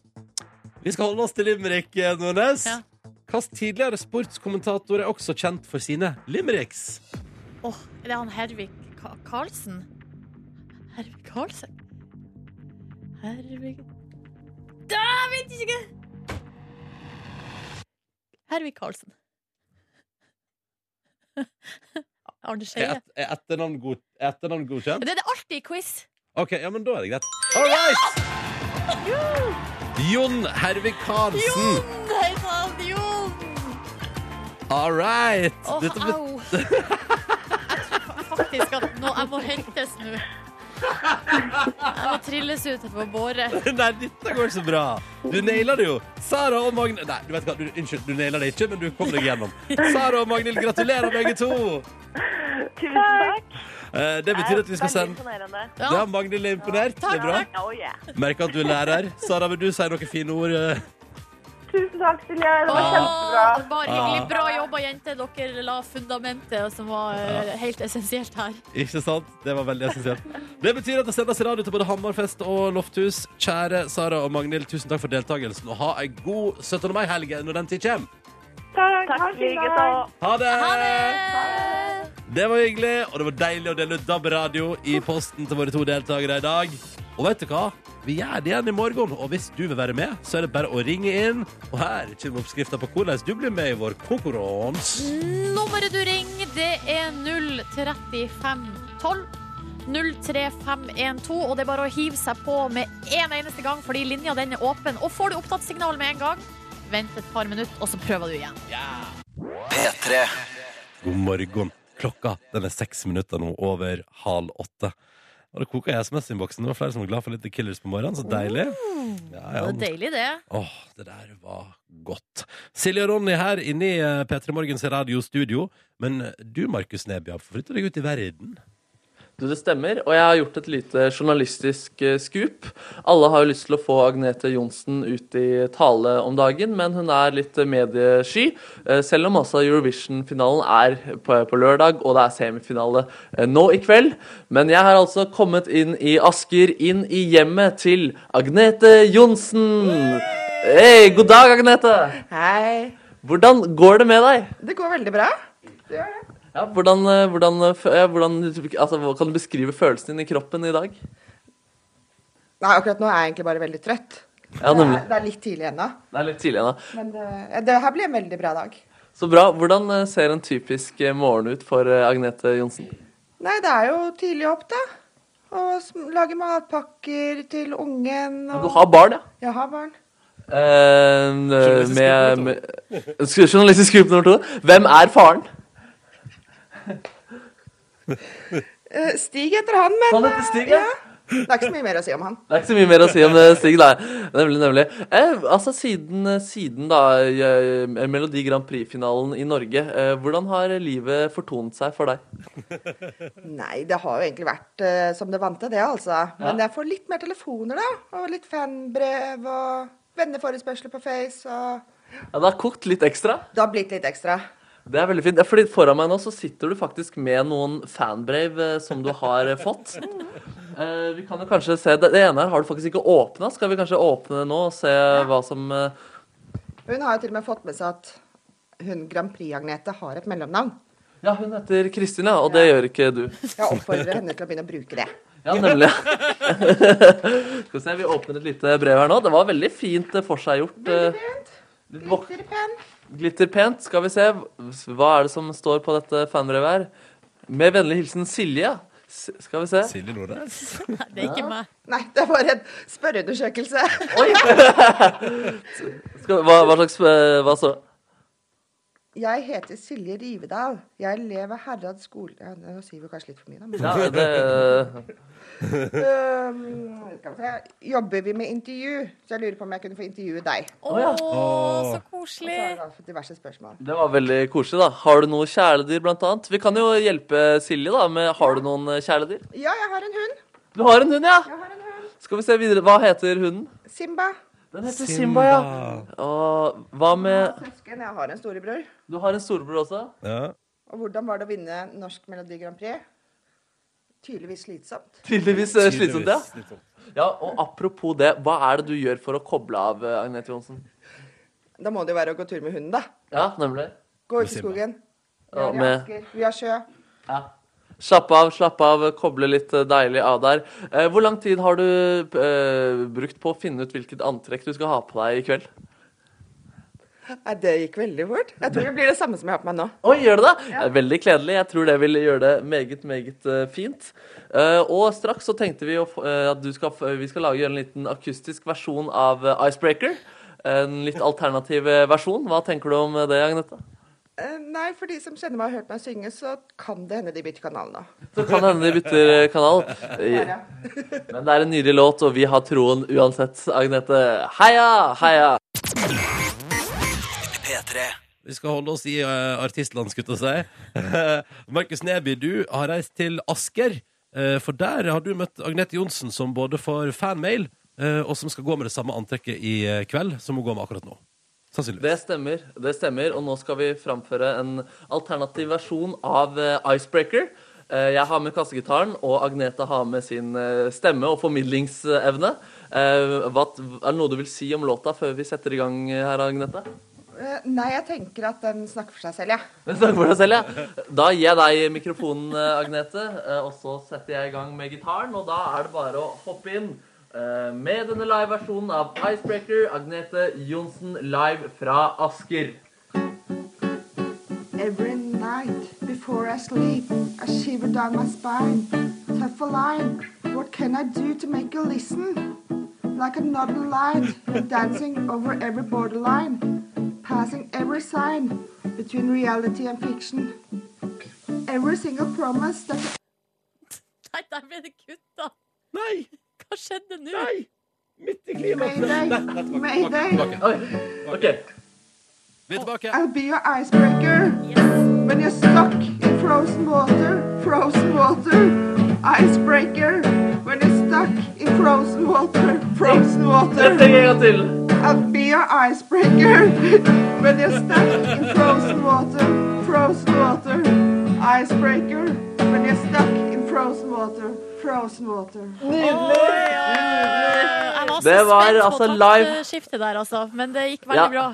Vi skal holde oss til limerick, eh, Nordnes. Ja. Hvilken tidligere sportskommentator er også kjent for sine limericks? Åh, er det han Hervik Ka Karlsen? Hervik Karlsen? Hervik Da, Jeg ikke! Hervik Karlsen. Arne Er, Skeie. et, er etternavn, god, er etternavn godkjent? Det er det alltid i quiz. Ok, ja, men da er det greit. All right! Jon Hervik Karlsen. Jon! Hei sann, Jon! All right! Åh, Dette bet- au. Faktisk at nå, jeg må hentes nå. Jeg må trilles ut på båre. Nei, dette går så bra. Du naila det jo. Sara og Magnhild Nei, du vet hva, du, unnskyld, du naila det ikke, men du kom deg gjennom. Sara og Magnhild, gratulerer begge to. Tusen takk. Eh, det betyr at vi skal sende. Ja, Ja, Magnhild er imponert. Det er bra. takk. Oh, yeah. Merker at du er lærer. Sara, vil du si noen fine ord? eh? Tusen takk, Silje. Det var Åh, kjempebra. bare hyggelig. Ah. Bra jobba, jente. Dere la fundamentet som var eh, helt essensielt her. Ikke sant? Det var veldig essensielt. Det betyr at det sendes radio til både Hammerfest og Lofthus. Kjære Sara og Magnhild, tusen takk for deltakelsen, og ha ei god 17. mai-helg når den tid kommer. Takk, Takk ha en fin likeså. Ha det! Ha det! Det var hyggelig, og det var deilig å dele ut DAB-radio i posten til våre to deltakere i dag. Og vet du hva? Vi gjør det igjen i morgen, og hvis du vil være med, så er det bare å ringe inn. Og her kommer oppskrifta på hvordan du blir med i vår konkurranse. Nummeret du ringer, det er 03512. 03512, og det er bare å hive seg på med en eneste gang, fordi linja den er åpen. Og får du opptatt signal med en gang, vent et par minutter, og så prøver du igjen. P3. God morgen. Klokka den er seks minutter nå over halv åtte. Og det koker i SMS-innboksen. Det var flere som var glad for litt Killers på morgenen. Så deilig. Ja, ja. Det er deilig, det. Åh, det der var godt. Silje og Ronny her inne i eh, P3 Morgens radiostudio. Men du, Markus Neby, har forflyttet deg ut i verden. Det stemmer, og jeg har gjort et lite journalistisk skup. Alle har jo lyst til å få Agnete Johnsen ut i tale om dagen, men hun er litt eh, mediesky. eh, Selv om altså Eurovision-finalen er på, på lørdag, og det er semifinale eh, nå i kveld. Men jeg har altså kommet inn i Asker, inn i hjemmet til Agnete Johnsen. Hei, god dag, Agnete. Hei. Hvordan går det med deg? Det går veldig bra. Det gjør det. Ja, hvordan, eh, hvordan, eh, ja, hvordan altså, Kan du beskrive følelsen din i kroppen i dag? Nei, akkurat nå er jeg egentlig bare veldig trøtt. Ja, det, er, det er litt tidlig ennå. Det er litt tidlig ennå. Men det, det her blir en veldig bra dag. Så bra. Hvordan eh, ser en typisk eh, morgen ut for eh, Agnete Johnsen? Nei, det er jo tidlig opp, da. Og lage matpakker til ungen. Og... Du har barn, ja? Jeg har barn. Eh, med, med Skal- Journalistisk gruppe nummer to. Hvem er faren? Eh, Stig heter han, men Han heter Stig, ja. ja. Det er ikke så mye mer å si om han. Det er ikke så mye mer å si om eh, Stig, nei. Nemlig, nemlig. Eh, altså, siden, siden da eh, Melodi Grand Prix-finalen i Norge, eh, hvordan har livet fortonet seg for deg? Nei, det har jo egentlig vært eh, som det vante, det, altså. Men jeg får litt mer telefoner, da. Og litt fanbrev og venneforespørsler på Face. Og Ja, det har kokt litt ekstra. det har blitt litt ekstra. Det er veldig fint. Ja, fordi Foran meg nå så sitter du faktisk med noen fanbrev eh, som du har eh, fått. Eh, vi kan jo kanskje se Det, det ene her har du faktisk ikke åpna. Skal vi kanskje åpne det nå og se hva som Hun har jo til og med fått med seg at hun Grand Prix-Agnete har et mellomnavn. Ja, hun heter Kristin, ja. Og det gjør ikke du. Jeg oppfordrer henne til å begynne å bruke det. Ja, nemlig. Skal vi se, vi åpner et lite brev her nå. Det var veldig fint forseggjort. Veldig litt vok- Glitterpenn. Glitterpent. Skal vi se. Hva er det som står på dette fanbrevet her? Med vennlig hilsen Silje. S skal vi se. Silje Nordnes. Nei, det er ikke meg. Nei, det er bare en spørreundersøkelse. Skal, hva, hva slags eh, Hva så? Jeg heter Silje Rivedal. Jeg lever Herrad skole... Ja, nå sier vi kanskje litt for mye, da. Men, Ja, det se. Jobber vi med intervju, så jeg lurer på om jeg kunne få intervjue deg. Å, ja. oh. Så koselig. fått diverse spørsmål. Det var veldig koselig, da. Har du noe kjæledyr, blant annet? Vi kan jo hjelpe Silje, da, med Har du noen eh, kjæledyr? Ja, jeg har en hund. Du har en hund, ja? Jeg har en hund. Skal vi se videre. Hva heter hunden? Simba. Den heter Simba, ja. Og hva med Søsken. Jeg har en storebror. Du har en storebror også? Ja. Og hvordan var det å vinne Norsk Melodi Grand Prix? Tydeligvis slitsomt. Tydeligvis eh, slitsomt, ja. Slitsomt. Ja, og apropos det, hva er det du gjør for å koble av, eh, Agnete Johnsen? Da må det jo være å gå tur med hunden, da. Ja, nemlig. Gå ut i Simba. skogen. Vi Ja, med- Asker. Vi har sjø. Ja. Slapp av, slapp av, koble litt deilig av der. Eh, hvor lang tid har du eh, brukt på å finne ut hvilket antrekk du skal ha på deg i kveld? Nei, det gikk veldig fort. Jeg tror det blir det samme som jeg har på meg nå. Oi, gjør det da? Ja. Veldig kledelig. Jeg tror det vil gjøre det meget, meget eh, fint. Og straks så tenkte vi at du skal, vi skal lage en liten akustisk versjon av Icebreaker. En litt alternativ versjon. Hva tenker du om det, Agnete? Eh, Nei, for de som kjenner meg og har hørt meg synge, så kan det hende de bytter kanal nå. Så kan det hende de bytter eh, kanal. Men det er en nydelig låt, og vi har troen uansett, Agnete. Heia, heia! P3. Vi skal holde oss i uh, artistland, skulle jeg si. Markus Neby, du har reist til Asker. Uh, for der har du møtt Agnete Johnsen, som både får fanmail, uh, og som skal gå med det samme antrekket i kveld som hun går med akkurat nå. Sannsynligvis. Det stemmer, det stemmer. Og nå skal vi framføre en alternativ versjon av eh, Icebreaker. Eh, jeg har med kassegitaren, og Agnete har med sin eh, stemme og formidlingsevne. Eh, hva, er det noe du vil si om låta før vi setter i gang her, Agnete? Eh, Nei, jeg tenker at den snakker for seg selv, jeg. Ja. Den snakker for seg selv, ja. Da gir jeg deg mikrofonen, Agnete, og så setter jeg i gang med gitaren. Og da er det bare å hoppe inn med denne live-versjonen av Icebreaker. Agnete Johnsen live fra Asker. Every night before I sleep, I shiver down my spine. Tough a line, what can I do to make you listen? Like another line, dancing over every borderline, passing every sign between reality and fiction. Every single promise that Nei, der ble det kutta. Nei! Hva skjedde nå? Nei! Midt i klimaet. Mayday, Mayday. Vi er tilbake. I'll be your icebreaker. When you're stuck in frozen water, frozen water, icebreaker. When you're stuck in frozen water, frozen water, Dette en gang til. I'll be your icebreaker. When you're stuck in frozen water, frozen water, icebreaker. When you're stuck in frozen water, frozen water. Så Det var altså live. Skiftet der, altså. Men det gikk veldig Ja. bra.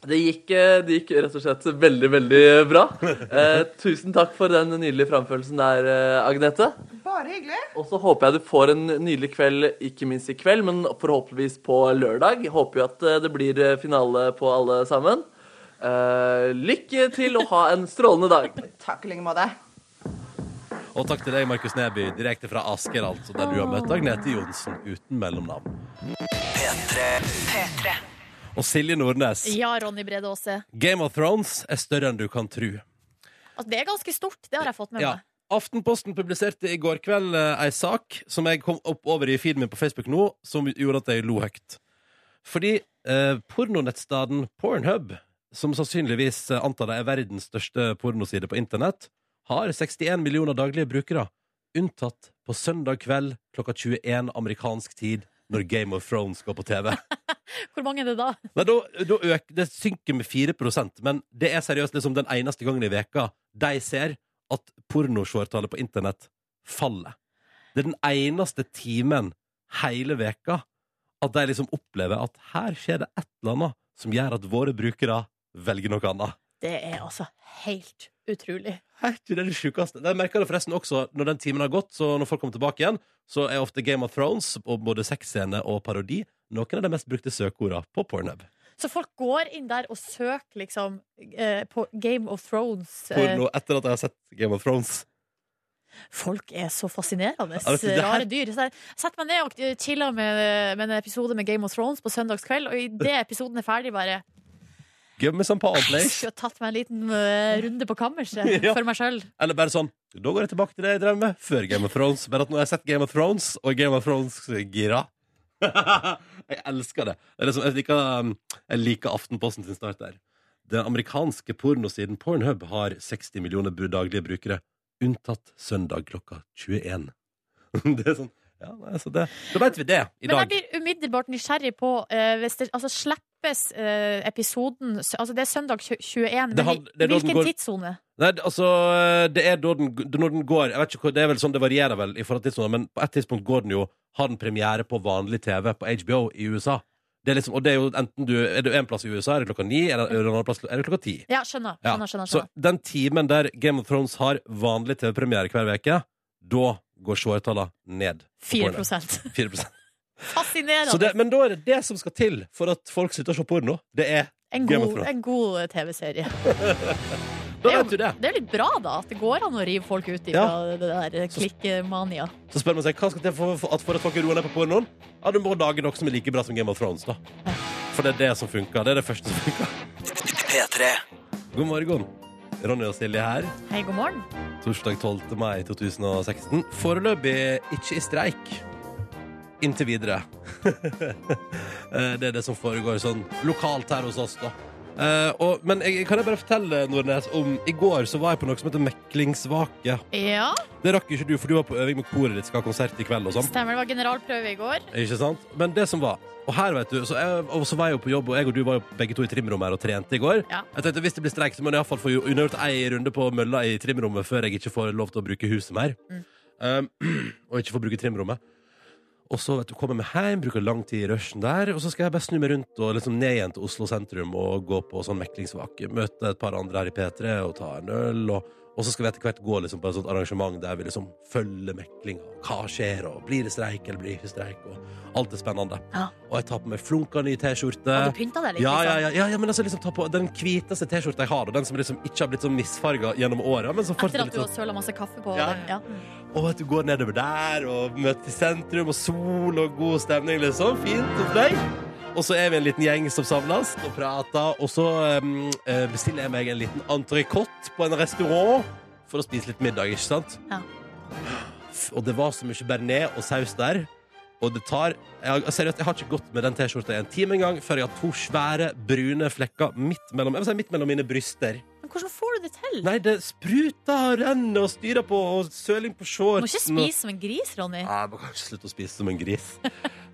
Det gikk, eh, det gikk rett og slett veldig, veldig bra. Eh, tusen takk for den nydelige framførelsen der, eh, Agnete. Bare hyggelig. Og så håper jeg du får en nydelig kveld, ikke minst i kveld, men forhåpentligvis på lørdag. Håper jo at eh, det blir eh, finale på alle sammen. Eh, lykke til og ha en strålende dag. Takk i like måte. Og takk til deg, Markus Neby, direkte fra Asker, altså, der du har møtt Agnete Johnsen uten mellomnavn. P3. P3. Og Silje Nordnes. Ja, Ronny Brede Aase. Game of Thrones er større enn du kan tro. Altså, det er ganske stort. Det har jeg fått med Ja. meg. Aftenposten publiserte i går kveld eh, ei sak som jeg kom opp over i feeden min på Facebook nå, som gjorde at jeg lo høyt. Fordi eh, pornonettstaden Pornhub, som sannsynligvis eh, antar det er verdens største pornoside på internett, har 61 millioner daglige brukere, unntatt på søndag kveld klokka 21 amerikansk tid, når Game of Thrones går på TV. Hvor mange er det da? Nei, da, da øker, det synker med 4% men det er seriøst liksom den eneste gangen i veka de ser at pornoseertallet på internett faller. Det er den eneste timen hele veka at de liksom opplever at her skjer det et eller annet som gjør at våre brukere velger noe annet. Det er altså helt utrolig. Er ikke det det sjukeste? Jeg merker det forresten også når den timen har gått, så når folk kommer tilbake igjen, så er ofte Game of Thrones og både sexscene og parodi noen av de mest brukte søkeordene på Pornhub. Så folk går inn der og søker liksom eh, på Game of Thrones. eh, Porno etter at jeg har sett Game of Thrones. Folk er så fascinerende. Du, her- Rare dyr. Så jeg setter meg ned og chiller med, med en episode med Game of Thrones på søndagskveld, og idet episoden er ferdig, bare Me some palm, please. skulle tatt meg en liten uh, runde på kammerset Ja. for meg sjøl. Eller bare sånn Da går jeg tilbake til det jeg drev med før Game of Thrones. Bare at nå har jeg sett Game of Thrones og Game of Thrones-gira. jeg elsker det. det er liksom, jeg, liker, um, jeg liker Aftenposten sin start der. Den amerikanske pornosiden Pornhub har 60 millioner bru- daglige brukere, unntatt søndag klokka 21. det er sånn ja, nei, så det, Da vet vi det i Men jeg dag. blir umiddelbart nysgjerrig på eh, hvis det altså, slippes eh, episoden Altså, det er søndag 21, Det men had- det er da den hvilken går- tidssone? Nei, det- altså, det er da den, når den går Jeg vet ikke, hvor- Det er vel sånn det varierer vel i forhold til tidssoner, men på et tidspunkt går den jo Har den premiere på vanlig TV på HBO i USA. Det er liksom, og det er jo enten du Er du en plass i USA, er det klokka ni, eller er det en annen plass er det klokka ti? Ja, skjønner. Ja, skjønner, skjønner, Så skjønner. den timen der Game of Thrones har vanlig TV-premiere hver uke, da går seertallene ned. på 4 porno. 4 Fascinerende. Så det, Men da er det det som skal til for at folk slutter å se porno. Det er en god, en god TV-serie. Da Det er jo- vet du det. Det er litt bra, da, at det går an å rive folk ut fra det der klikkmania. klikkemania. Så spør man seg hva skal til for, for, at for at folk roer ned på pornoen. Ja, du må lage noe som er like bra som Game of Thrones. da For det er det som funker. Det er det første som funker. P3. God morgen. Ronny og Silje her. Hei, god morgen. Torsdag 12. mai 2016. Foreløpig ikke i streik. Inntil videre. Eh, det er det som foregår sånn lokalt her hos oss, da. Uh, og, men jeg, kan jeg bare fortelle, Nordnes, om I går så var jeg på noe som heter Meklingsvake. Ja, Det rakk ikke du, for du var på øving med koret ditt, skal ha konsert i kveld og sånn. stemmer. Det var generalprøve i går. Ikke sant? Men det som var Og her, vet du, så, jeg, og så var jeg jo på jobb, og jeg og du var jo begge to i trimrommet her og trente i går. Ja. Jeg tenkte Hvis det blir streik, så må jeg iallfall få unnagjort ei runde på mølla i trimrommet før jeg ikke får lov til å bruke huset mer. Mm. Um, og ikke får bruke trimrommet. Og så vet du, kommer meg hjem, bruker lang tid i rushen der, og så skal jeg bare snu meg rundt og liksom ned igjen til Oslo sentrum og gå på sånn meklingsvake. Møte et par andre her i P3 og ta en øl. og og så skal vi etter hvert gå liksom på et sånt arrangement der vi liksom følger meklinga. Hva skjer, og blir det streik eller blir det ikke streik? Og alt er spennende. Ja. Og jeg tar på meg flunka ny T-skjorte. Har du pynta deg litt? Ja, ja, liksom? ja, ja, ja, men altså liksom ta på Den hviteste T-skjorta jeg har, og den som liksom ikke har blitt sånn misfarga gjennom åra. Etter at du har sånn søla masse kaffe på Ja. den. Ja. Og at du går nedover der og møter sentrum, og sol og god stemning, liksom. Fint opplegg. Og så er vi en liten gjeng som samles og prater, og så um, bestiller jeg meg en liten entrecôte på en restaurant for å spise litt middag, ikke sant? Ja. Og det var så mye bearnés og saus der. Og det tar jeg, Seriøst, jeg har ikke gått med den T-skjorta i en time engang før jeg har to svære, brune flekker midt mellom, jeg vil si midt mellom mine bryster. Men hvordan får du det til? Nei, det spruter og renner og styrer på, og søling på Du må ikke spise som en gris, Ronny. Nei, jeg må kanskje slutte å spise som en gris.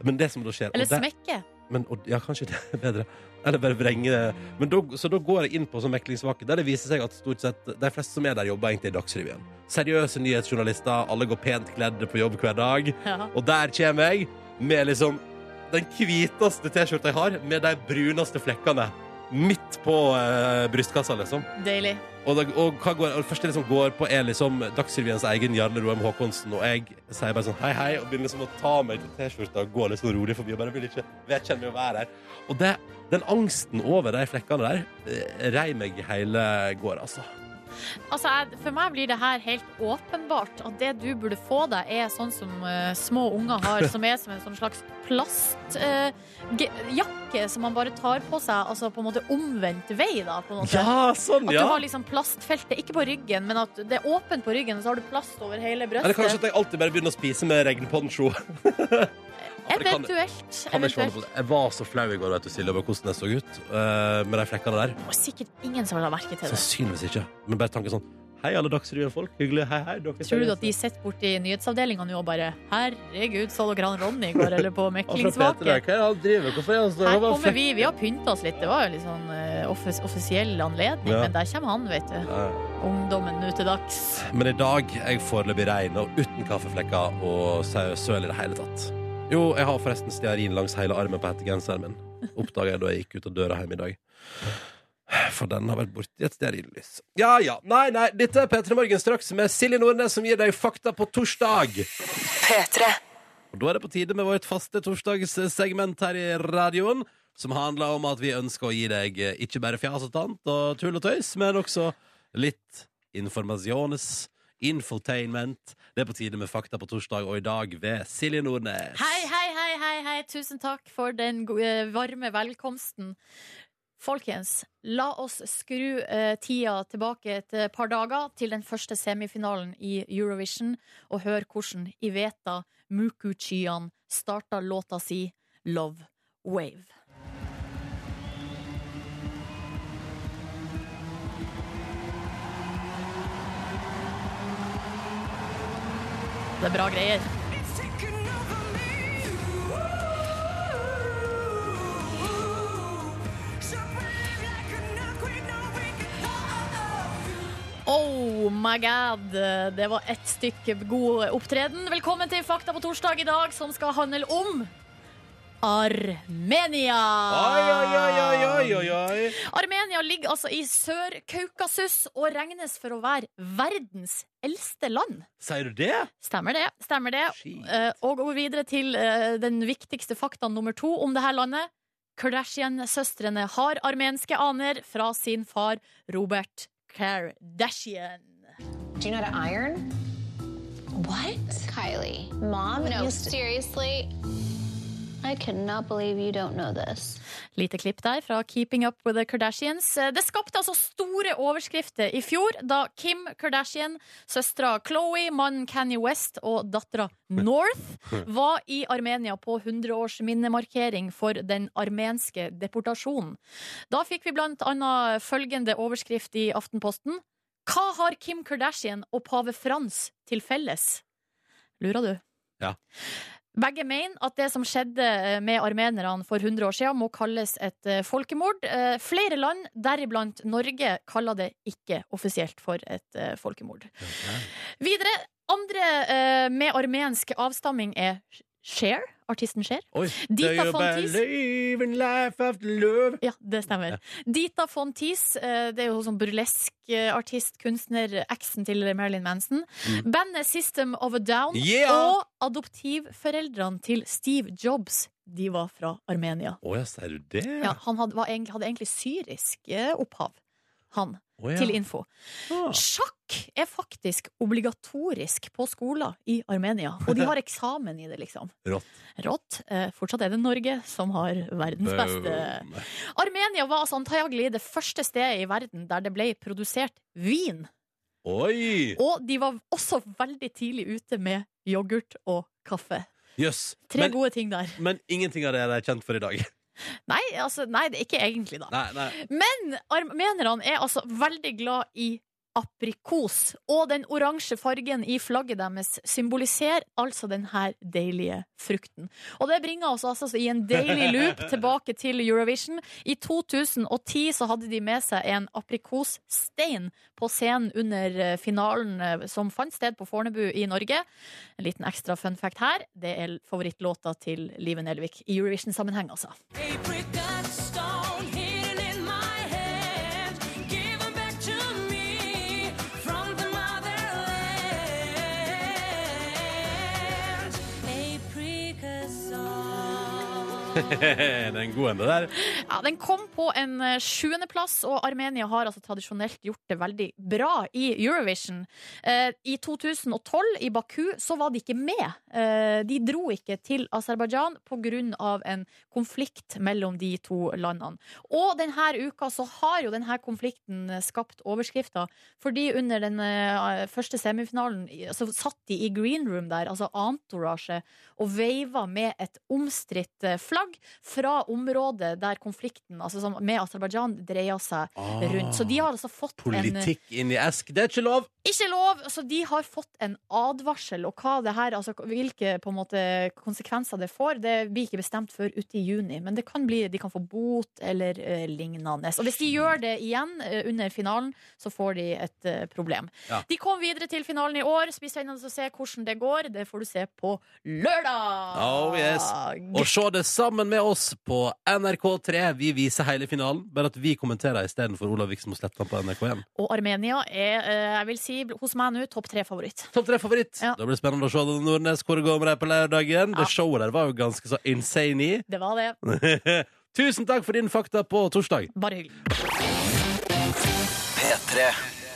Men det som da skjer Eller smekke. Men, og, Ja, kanskje det er bedre. Eller bare vrenge det. Men da, så da går jeg inn på sånn meklingsvake, der det viser seg at stort sett de fleste som er der, jobber egentlig i Dagsrevyen. Seriøse nyhetsjournalister, alle går pent kledde på jobb hver dag. Ja. Og der kommer jeg med liksom den hviteste T-skjorta jeg har, med de bruneste flekkene. Midt på eh, brystkassa, liksom. Deilig. Og, det, og, hva går, og det første liksom går på, er liksom Dagsrevyens egen Jarle Roem Haakonsen. Og jeg sier bare sånn hei, hei, og begynner liksom å ta meg til T-skjorta og gå litt sånn rolig forbi. Og bare vil ikke vedkjenne meg å være her. Og det, den angsten over de flekkene der eh, rei meg hele går, altså. Altså, jeg, for meg blir det her helt åpenbart at det du burde få deg, er sånn som uh, små unger har, som er som en sånn slags plastjakke som man bare tar på seg, altså på en måte omvendt vei, da. På en måte. Ja, sånn, At du har liksom plastfeltet, ikke på ryggen, men at det er åpent på ryggen, og så har du plast over hele Eller kanskje at jeg alltid bare begynner å spise med regnponcho. Det kan- Kan jeg, eventuelt. jeg var så flau i går vet du, Silje, over hvordan jeg så ut uh, med de flekkene der. Og sikkert ingen som ha merke til det. Sannsynligvis ikke. Men bare tanken sånn Hei, alle Dagsrevyen-folk. Hyggelig. Hei, hei. Dere Tror du at de sitter borti nyhetsavdelinga nå og bare Herregud, så dere han Ronny i går, eller på Og fra Peter, meklingsvake? Hva er han driver Hvorfor er Her kommer vi, vi har pynta oss litt. Det var jo litt sånn eh, offis offisiell anledning, Ja. men der kommer han, vet du. Ja. Ungdommen nå til dags. Men i dag er jeg foreløpig rein og uten kaffeflekker og søl i det hele tatt. Jo, jeg har forresten stearin langs hele armen på hettegenseren min. Oppdaga jeg da jeg gikk ut av døra hjemme i dag. For den har vært borti et stearinlys. Ja ja. Nei, nei. Dette er P3 Morgen straks med Silje Nordnes som gir deg fakta på torsdag. Og da er det på tide med vårt faste torsdagssegment her i radioen. Som handler om at vi ønsker å gi deg eh, ikke bare fjas og tant og tull og tøys, men også litt informasjones. Infotainment. Det er på tide med Fakta på torsdag, og i dag ved Silje Nordnes. Hei, hei, hei, hei, hei. Tusen takk for den eh, varme velkomsten. Folkens, la oss skru eh, tida tilbake et eh, par dager til den første semifinalen i Eurovision, og hør hvordan Iveta Mukuchian starta låta si Love Wave. Det er bra greier. Oh my god, det var ett stykke god opptreden. Velkommen til Fakta på torsdag i dag, som skal handle om Armenia. Oi, oi, oi, oi, oi. Armenia ligger altså i Sør-Kaukasus og regnes for å være verdens eldste land. Sier du det? Stemmer det. stemmer det. Eh, Og går videre til eh, den viktigste faktaen nummer to om dette landet. Kardashian-søstrene har armenske aner fra sin far Robert Kardashian. Do you know how to iron? What? Kylie. Mom? No, seriously? I cannot believe you don't know this. Lite klipp der fra Keeping Up With The Kardashians. Eh, Det skapte altså store overskrifter i fjor da Kim Kardashian, søstera Chloé, mannen Kanye West og dattera North var i Armenia på 100-årsminnemarkering for den armenske deportasjonen. Da fikk vi blant annet følgende overskrift i Aftenposten. Hva har Kim Kardashian og pave Frans til felles? Lurer du? Ja. Begge mener at det som skjedde eh, med armenerne for 100 år siden, må kalles et eh, folkemord. Eh, Flere land, deriblant Norge, kaller det ikke offisielt for et folkemord. folkemord. Videre, andre med armensk avstamming er Cher, artisten Cher. Oi. Dita Fontis. Ja, det stemmer. Dita Fontis, eh, det er jo sånn burlesk-artist, kunstner, eksen til Marilyn Manson. Bandet System of a Down Mm. Yeah! og adoptivforeldrene til Steve Jobs, de var fra Armenia. Å ja, sier du det? Ja, han hadde, var, hadde egentlig syrisk eh, opphav, han, Oh, ja. til info. Ah. Sjakk er faktisk obligatorisk på skoler i Armenia, og de har eksamen i det, liksom. Rått. Rått. Eh, fortsatt er det Norge som har verdens beste. Armenia var altså antagelig det første stedet i verden der det ble produsert vin. Oi! Og de var også veldig tidlig ute med yoghurt og kaffe. Yes. Tre Men, gode ting der. men ingenting av det er kjent for i dag. Nei, altså, nei, det er ikke egentlig, da. Nei, nei. Men armenerne er altså veldig glad i aprikos. Og den oransje fargen i flagget deres symboliserer altså den her deilige frukten. Og det bringer oss altså i en deilig loop tilbake til Eurovision. I 2010 så hadde de med seg en aprikosstein på scenen under eh, finalen eh, som fant sted på Fornebu i Norge. En liten ekstra fun fact her. Det er favorittlåta til Live Nelvik i Eurovision-sammenheng, altså. Den er en, det der. Ja, Den kom på en eh, sjuendeplass, og Armenia har altså tradisjonelt gjort det veldig bra i Eurovision. Eh, I 2012, i Baku, så var de ikke med. Eh, de dro ikke til Aserbajdsjan pga. en konflikt mellom de to landene. Og denne uka så har jo denne konflikten skapt overskrifter, fordi under den første semifinalen så satt de i green room der, altså entourage, og veiva med et omstridt eh, flagg fra området der konflikten altså som med Aserbajdsjan dreier seg Ah. rundt. Så de har altså fått en Politikk inn i esk. Det er ikke lov! ikke lov! Så de har fått en advarsel, og hva det her, altså, hvilke på en måte, konsekvenser det får, det blir ikke bestemt før ute i juni. Men det kan bli, de kan få bot eller uh, lignende. Og hvis de gjør det igjen uh, under finalen, så får de et uh, problem. Ja. De kom videre til finalen i år. Det blir spennende å se hvordan det går. Det får du se på lørdag! Oh yes. Og se det sammen med oss på NRK3. Vi viser hele finalen, bare at vi kommenterer istedenfor Olav Viksmo Slettan på NRK1. Og Armenia er, eh, jeg vil si, hos meg nå, topp tre-favoritt. Topp tre favoritt. Ja. Da blir det spennende å se det Nordnes hvor det går med deg på lørdagen. Ja. Det showet der var jo ganske så insane i. Det var det. Tusen takk for din fakta på torsdag. Bare hyggelig. P3.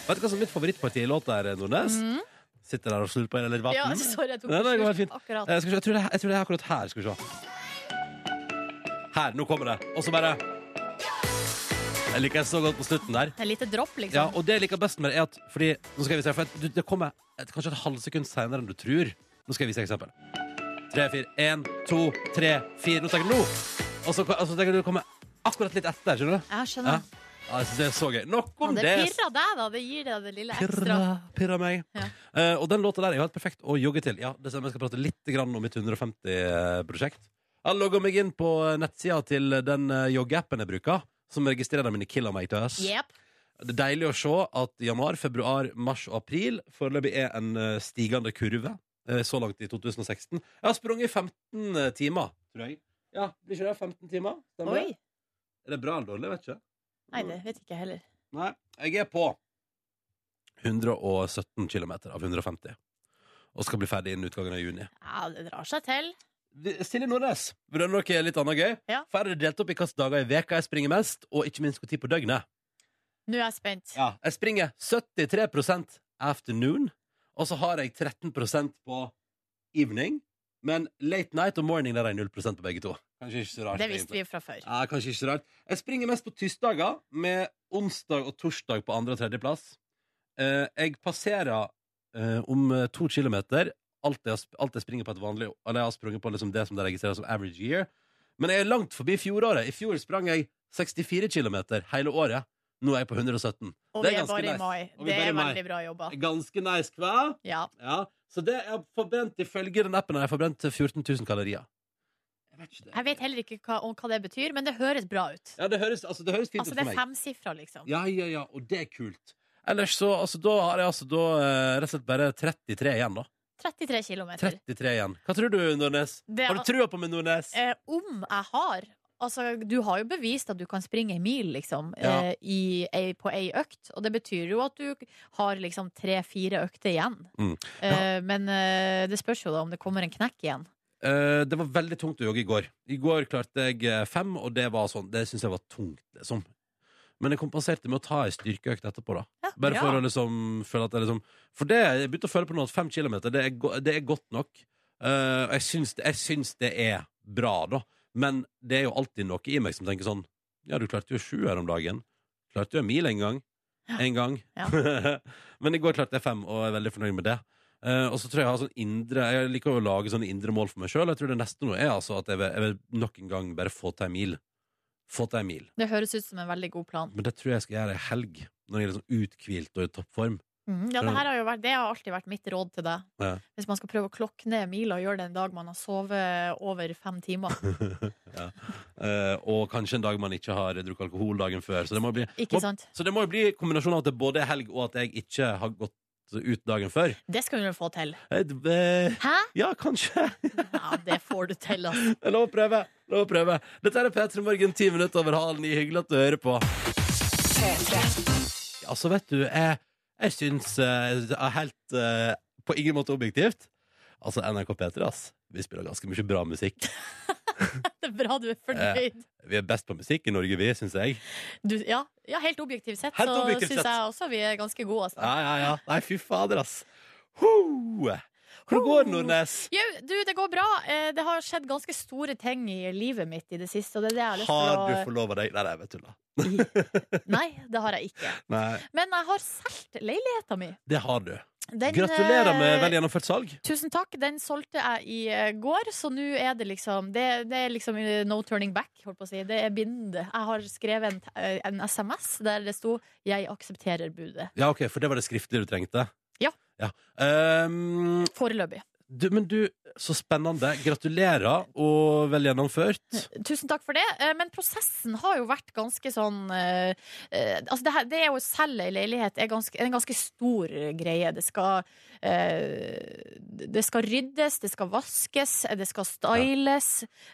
Vet du hva som er mitt favorittparti i låta her, Nordnes? Sitter der og slurper i litt vann. Ja, sorry, jeg tok Nei, det går helt fint. Akkurat. Eh, skal se, jeg, tror det, jeg tror det er akkurat her. Skal vi se. Her, nå kommer det. Og så bare Jeg liker det så godt på slutten der. Et lite dropp, Ja, liksom. og det jeg liker best med det, er at Fordi, nå skal jeg vise deg, for det kommer et, kanskje et halvsekund senere enn du tror. Nå skal jeg vise deg eksempel. Tre, fire, én, to, tre, fire. Nå tenker du nå! Og så tenker du det kommer akkurat litt etter, skjønner du? Jeg skjønner. Ja. Ja, jeg synes det er så gøy. Nok Ja, det det. pirrer deg, da. Det gir deg det lille ekstra. Pirra, pirra meg. Ja. Uh, og den låta der er jo helt perfekt å jogge til. Ja, det stemmer, Jeg skal prate litt grann om mitt 150-prosjekt. Jeg logga meg inn på nettsida til den eh, joggeappen jeg bruker, som registrerer mine kilometers. Yep. Det er deilig å se at januar, februar, mars og april foreløpig er en eh, stigende kurve. eh, Så langt i 2016. Jeg har sprunget 15 timer, tror jeg. Ja, Blir ikke det 15 timer? Stemmer? Oi. Er det bra eller dårlig? Vet ikke. Nei, det vet ikke jeg heller. Nei, jeg er på 117 km av 150. Og skal bli ferdig innen utgangen av juni. Ja, det drar seg til. Silje Nordnes, vil du ha noe litt annet gøy? Ja. For her er det delt opp i hvilke dager i veka jeg springer mest, og ikke minst hvor tid på døgnet. Nå er jeg spent. Ja, jeg springer 73% afternoon, og så har jeg 13% på evening. Men late night og morning der er jeg 0% på begge to. Kanskje ikke så rart. Det visste egentlig. vi fra før. Ja, kanskje ikke så rart. Jeg springer mest på tirsdager, med onsdag og torsdag på andre- og tredjeplass. Eh, jeg passerer eh, om to kilometer alt jeg, alt jeg springer på et vanlig Eller jeg har sprunget på liksom det som det registreres som average year. Men jeg er langt forbi fjoråret. I fjor sprang jeg 64 kilometer hele året. Nå er jeg på 117. Og Det vi er er ganske bare i mai. Vi Det er er veldig bra jobba. Ganske nice, hva? Ja. Ja. Så det er forbrent ifølge den appen Jeg har forbrent 14 000 kalorier. Jeg vet ikke det. Jeg vet heller ikke hva, hva det betyr, men det høres bra ut. Ja, det høres, altså, det høres fint Altså, ut det er meg. femsifra, liksom. Ja, ja, ja, og det er kult. Ellers så, altså, da har jeg altså da eh, rett og slett bare 33 igjen, da. 33 kilometer. 33 igjen. Hva tror du, Nordnes? Det- Har du trua på meg, Nordnes? Eh, om jeg har Altså, du har jo bevist at du kan springe en mil, liksom, Ja. eh, i, ei- på ei økt. Og det betyr jo at du har liksom tre-fire økter igjen. Mm. Eh, men eh, det spørs jo da om det kommer en knekk igjen. Eh, det var veldig tungt å jogge i går. I går klarte jeg eh, fem, og det var sånn Det syns jeg var tungt, liksom. Men jeg kompenserte med å ta ei styrkeøkt etterpå, da. Ja, Bare for å liksom føle at jeg liksom For det jeg begynte å føle på nå at fem kilometer, det er, go det er godt nok. Uh, jeg, syns jeg syns det er bra, da. Men det er jo alltid noe i meg som tenker sånn Ja, du klarte jo sju her om dagen. Klarte jo en mil en gang. En gang. Ja. Men i går klarte jeg fem, og jeg er veldig fornøyd med det. Uh, og så tror jeg jeg har sånn indre Jeg liker å lage sånne indre mål for meg sjøl. Jeg tror det neste nå er altså at jeg vil, jeg vil nok en gang bare få til en mil. Få til en mil. Det høres ut som en veldig god plan. Men det tror jeg jeg skal gjøre i helg, når jeg er liksom uthvilt og i toppform. Mm, Ja, det, har vært, det har alltid vært mitt råd til deg. Ja. Hvis man skal prøve å klokke ned mila og gjøre det en dag man har sovet over fem timer. ja. Eh, og kanskje en dag man ikke har drukket alkohol dagen før. Så det må bli, må, så det må jo bli kombinasjonen av at det både er helg og at jeg ikke har gått ut dagen før. Det skal du få til. Eh, eh, Hæ? Ja, kanskje. Ja, det får du til, altså. Det er Lov å prøve. Lov å prøve. Dette er P3 Morgen, ti minutter over halv ni. Hyggelig at du hører på. Altså, vet du, jeg, jeg syns uh, helt uh, På ingen måte objektivt. Altså, NRK P3, ass. Vi spiller ganske mye bra musikk. Det er bra du er fornøyd. Vi er best på musikk i Norge, vi, syns jeg. Du, ja, ja, helt objektivt sett Helt så objektivt syns jeg også vi er ganske gode. Altså. Ja, ja, ja. Nei, fy fader, ass. Ho! Hvordan går det, Nordnes? Jo, du, det går bra. Eh, Det har skjedd ganske store ting i livet mitt i det siste. Og det er det jeg har lyst Har du til forlova deg? Nei, nei, tuller. Nei, det har jeg ikke. Nei, Men jeg har solgt leiligheta mi. det har du. Den, Gratulerer med eh, vel gjennomført salg. Tusen takk. Den solgte jeg i eh, går, så nå er det liksom Det, det er liksom no turning back, holdt på å si. Det er binde. Jeg har skrevet en, en SMS der det sto 'Jeg aksepterer budet'. Ja, ok, For det var det skriftlige du trengte? Ja. ja. Um, Foreløpig. du, men du, så spennende. Gratulerer, og vel gjennomført. Tusen takk for det. Eh, Men prosessen har jo vært ganske sånn eh, eh, Altså, det, her, det er å selge ei leilighet er ganske, er en ganske stor greie. Det skal Det skal ryddes, det skal vaskes, det skal styles.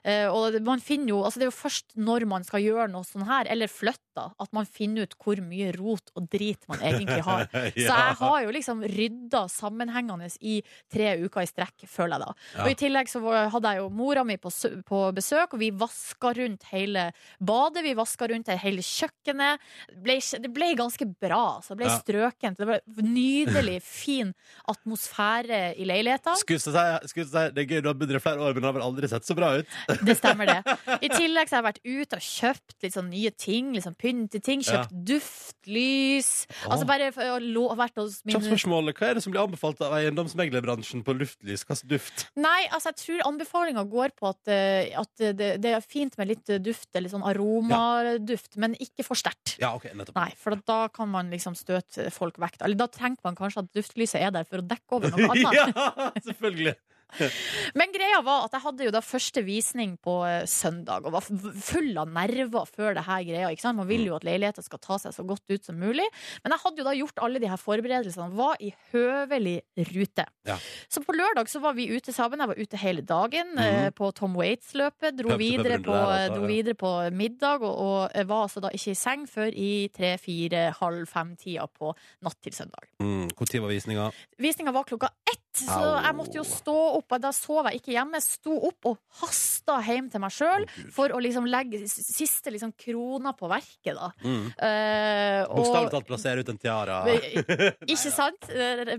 Ja. Og man finner jo Altså, det er jo først når man skal gjøre noe sånn her, eller flytte, at man finner ut hvor mye rot og drit man egentlig har. Så jeg har jo liksom rydda sammenhengende i tre uker i strekk, føler jeg da. Ja. Og i tillegg så hadde jeg jo mora mi på, på besøk, og vi vaska rundt hele badet, vi vaska rundt hele kjøkkenet. Det ble, det ble ganske bra. Så det ble Ja. strøkent. Det ble nydelig fin atmosfære i leiligheta. Skulle si, det er gøy, du har bodd flere år, men det har vel aldri sett så bra ut? Det stemmer, det. I tillegg så har jeg vært ute og kjøpt litt sånn nye ting. Liksom pynteting. Kjøpt duftlys. Altså bare å lå, vært hos min Kjapt spørsmål. Hva er det som blir anbefalt av eiendomsmeglerbransjen på luftlys? Hva slags duft? Nei, altså jeg tror anbefalinga går på at, eh, at det, det er fint med litt duft, eller sånn aromaduft, men ikke for sterkt. Ja, ok, nettopp. Nei, for da kan man liksom støte folk vekk. Eller da tenker man kanskje at duftlyset er der for å dekke over noe annet. ja, selvfølgelig. Men greia var at jeg hadde jo da første visning på eh, søndag, og var full av nerver før det her greia. Ikke sant? Man vil jo at leiligheten skal ta seg så godt ut som mulig. Men jeg hadde jo da gjort alle de her forberedelsene, var i høvelig rute. Ja. Så på lørdag så var vi ute sammen. Jeg var ute hele dagen eh, på Tom Waits-løpet. Dro, videre på- der, altså, dro ja. videre på middag, og, og eh, var altså da ikke i seng før i tre, fire, halv fem-tida på natt til søndag. Mm, tid var visninga? Visninga var klokka ett, så Au. jeg måtte jo stå opp. Da sov jeg ikke hjemme. Sto opp og hasta hjem til meg sjøl for å liksom legge siste liksom krona på verket, da. Mm. Uh, Bokstavelig talt plassere ut en tiara. Ikke sant?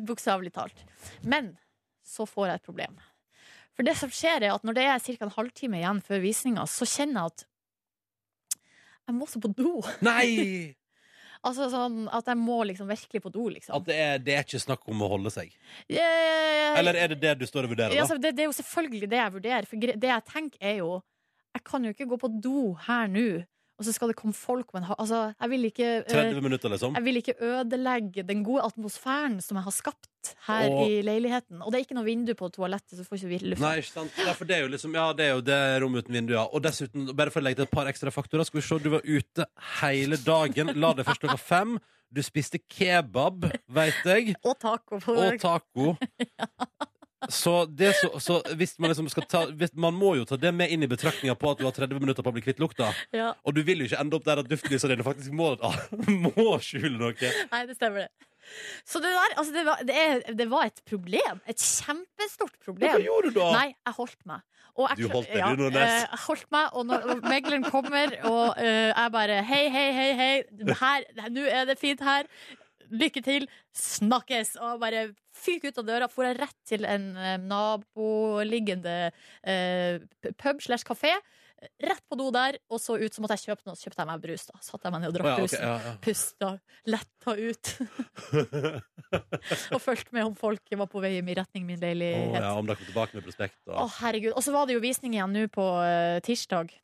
Bokstavelig talt. Men så får jeg et problem. For det som skjer, er at når det er ca. en halvtime igjen før visninga, så kjenner jeg at jeg må også på do. Nei! Altså sånn at jeg må liksom virkelig på do, liksom. At det er, det er ikke snakk om å holde seg. Eh, Eller er det det du står og vurderer, Ja, da? altså, det, det er jo selvfølgelig det jeg vurderer. For det jeg tenker er jo Jeg kan jo ikke gå på do her nå, og så skal det komme folk med en ha... Altså, jeg vil ikke eh, 30 minutter, liksom? jeg vil ikke ødelegge den gode atmosfæren som jeg har skapt her Og- i leiligheten. Og det er ikke noe vindu på toalettet, så får ikke vi luft. Nei, ikke sant? Ja, for det er jo liksom Ja, det er jo det rommet uten vindu, ja. Og dessuten, bare for å legge til et par ekstra faktorer, skal vi se, du var ute hele dagen. La deg først klokka fem. Du spiste kebab, veit jeg. Og taco. Og taco. Så, det så, så hvis man liksom skal ta hvis, Man må jo ta det med inn i betraktninga på at du har 30 minutter på å bli kvitt lukta. Ja. Og du vil jo ikke ende opp der at duftlysene dine faktisk må, må skjule noe. Nei, det stemmer det. Så det der, altså det var, det, er, det var et problem. Et kjempestort problem. hva gjorde du da? Nei, jeg holdt meg. Jeg, Du holdt deg, ja, du, Nordnes. eh, Jeg holdt meg, og når og megleren kommer, og uh, jeg bare Hei, hei, hei, hei. Nå er det fint her. Lykke til. Snakkes. Og bare fyk ut av døra. For jeg rett til en eh, naboliggende eh, pub slash kafé. Rett på do der, og så ut så måtte jeg kjøpe noe. Så kjøpte jeg meg brus. da Satte jeg meg ned og drakk oh, ja, ok, brusen. ja, ja. Pusta, letta ut. og fulgte med om folk var på vei i retning min Å, Oh, ja, om dere kom tilbake med prospekt og Å, herregud. Og så var det jo visning igjen nå på uh, tirsdag.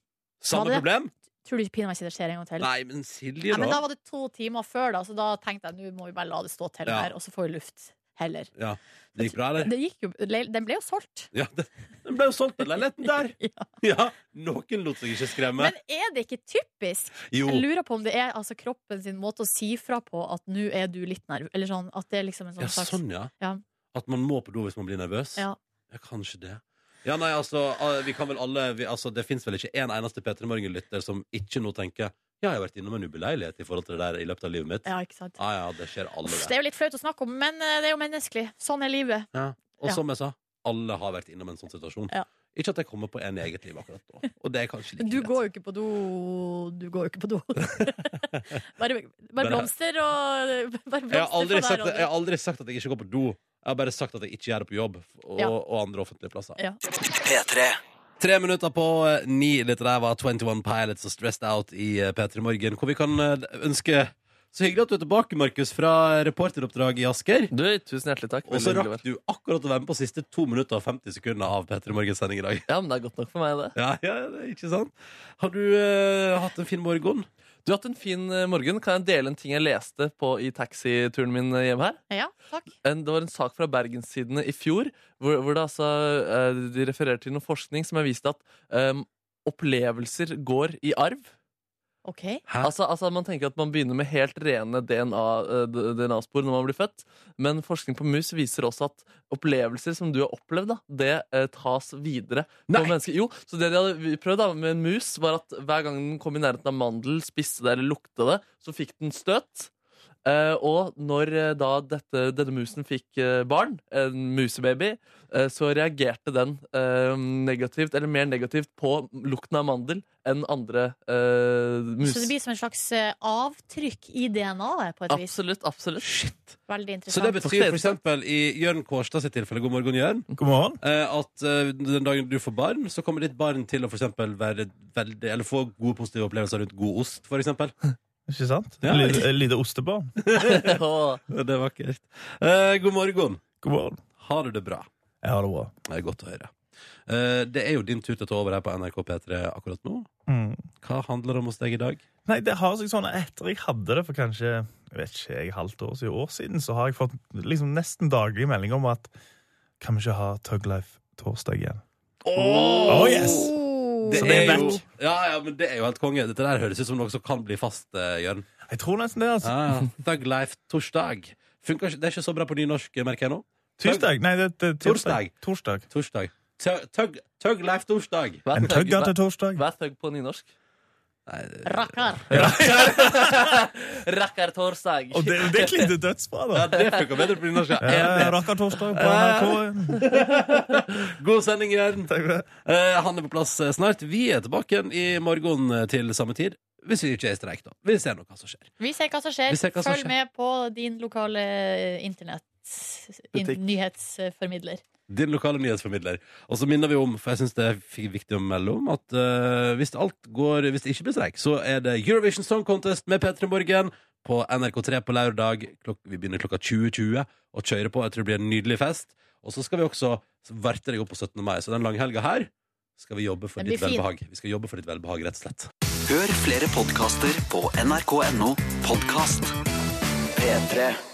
Samme problem? Tror du ikke pinadø ikke det skjer en gang til? Nei, men Silje, Ja, men da da. var det to timer før, da, så da tenkte jeg nå må vi bare la det stå til Ja. her, og så får vi luft heller. Ja, det gikk bra, eller? Det gikk jo, den ble jo solgt. Ja, den, den ble jo solgt, den leiligheten der. Ja. Ja, Noen lot seg ikke skremme. Men er det ikke typisk? Jo. Jeg lurer på om det er altså, kroppen sin måte å si fra på at nå er du litt nervøs, Eller sånn at det er liksom en sånn Ja, slags sånn, ja. Ja. At man må på do hvis man blir nervøs? Ja. Ja, kanskje det. Ja, nei, altså, vi kan vel alle vi, altså, Det fins vel ikke en eneste P3 Morgen-lytter som ikke nå tenker Ja, jeg har vært innom en ubeleilighet i forhold til det der i løpet av livet mitt. Ja, ikke sant? Ah, ja, det skjer alle Det det. er jo litt flaut å snakke om, men eh, det er jo menneskelig. Sånn er livet. Ja. Og som jeg sa, alle har vært innom en sånn situasjon. Ja. Ikke at jeg kommer på en i eget liv akkurat nå. Og det er kanskje litt du greit. går jo ikke på do Du går jo ikke på do. bare, bare blomster og Bare Jeg har, aldri sagt, jeg har aldri sagt at jeg ikke går på do. Jeg har bare sagt at jeg ikke gjør det på jobb og, Ja. og andre offentlige plasser. Ja. P3. Tre minutter på eh, ni. Dette der var 21 Pilots og Stressed Out i eh, P3 Morgen. Hvor vi kan eh, ønske Så hyggelig at du er tilbake, Markus, fra reporteroppdrag i Asker. Du, tusen hjertelig takk. Og så hyggelig å rakk du akkurat å være med på siste to minutter og 50 sekunder av P3 Morgens sending i dag. Ja, men det er godt nok for meg, det. Ja, ja, det er ikke sant? Har du eh, hatt en fin morgen? Du har hatt en fin eh, morgen. Kan jeg dele en ting jeg leste på i taxituren min eh, hjem her? Ja, takk. En, det var en sak fra Bergenssidene i fjor, hvor, hvor altså, eh, de refererer til noe forskning som har vist at um, opplevelser går i arv. OK. Altså, altså Man tenker at man begynner med helt rene DNA-spor DNA når man blir født. Men forskning på mus viser også at opplevelser som du har opplevd, da, det eh, tas videre på Nei. mennesker. Jo, så det de hadde prøvd da med en mus, var at hver gang den kom i nærheten av mandel, spiste det eller lukta det, så fikk den støt. Eh, og når uh, da dette, denne musen fikk uh, barn, en musebaby, så reagerte den negativt, eller mer negativt, på lukten av mandel enn andre mus. Så det blir som en slags avtrykk i DNA-et, på et vis. Absolutt, absolutt. Veldig Så det betyr for eksempel i Jørn Kårstad sitt tilfelle, god morgen, Jørn, God morgen. at den dagen du får barn, så kommer ditt barn til å for eksempel være veldig Eller få gode positive opplevelser rundt god ost, for eksempel. Ikke sant? Ja. Lite, et lite ostebarn. Åh. Det er vakkert. Eh, god morgen. God morgen. Har du det bra? Jeg har det bra. Det er godt å høre. Eh, det er jo din tur til å ta over her på NRK P3 akkurat nå. Mm. Hva handler det om hos deg i dag? Nei, det har seg sånn Etter jeg hadde det for kanskje jeg vet ikke, jeg, halvt år siden, år siden, så har jeg fått liksom nesten daglig melding om at kan vi ikke ha Tug Life torsdag igjen? Oh, yes! Det Så det er jo, back. ja, ja, men det er jo helt konge. Dette der høres ut som noe som kan bli fast, eh, Jørn. Jeg tror nesten det, altså. Ja, ja. Thug Life torsdag. Funker ikke, det er ikke så bra på nynorsk, merker jeg nå. Tirsdag? Nei, det, det, Torsdag. Torsdag. Torsdag. Tug- Tug Tug Life torsdag. En tøgg- tugga til torsdag. Hva er thug på nynorsk? Rakkar. Rakkar torsdag. Og det, det klingte dødsbra, ja, da. det funka bedre på nynorsk. ja. Ja, Enig. På NRK. God sending, Jørn. Takk for det. Eh, han er på plass eh, snart. Vi er tilbake igjen i morgen eh, til samme tid. Hvis vi ikke er i streik, da. Vi ser nå hva som skjer. Vi ser hva som skjer. Hva som Følg skjer. med på din lokale internett. In nyhetsformidler. Din lokale nyhetsformidler. Og så minner vi om, for jeg syns det er viktig å melde om, at uh, hvis alt går Hvis det ikke blir streik, så er det Eurovision Song Contest med P3 Morgen på NRK3 på lørdag. Klok vi begynner klokka 20.20 og kjører på. Jeg tror det blir en nydelig fest. Og så skal vi også varte deg opp på 17. mai. Så den langhelga her skal vi jobbe for ditt fin. velbehag. Vi skal jobbe for ditt velbehag, rett og slett. Hør flere podkaster på nrk.no podkast. P3.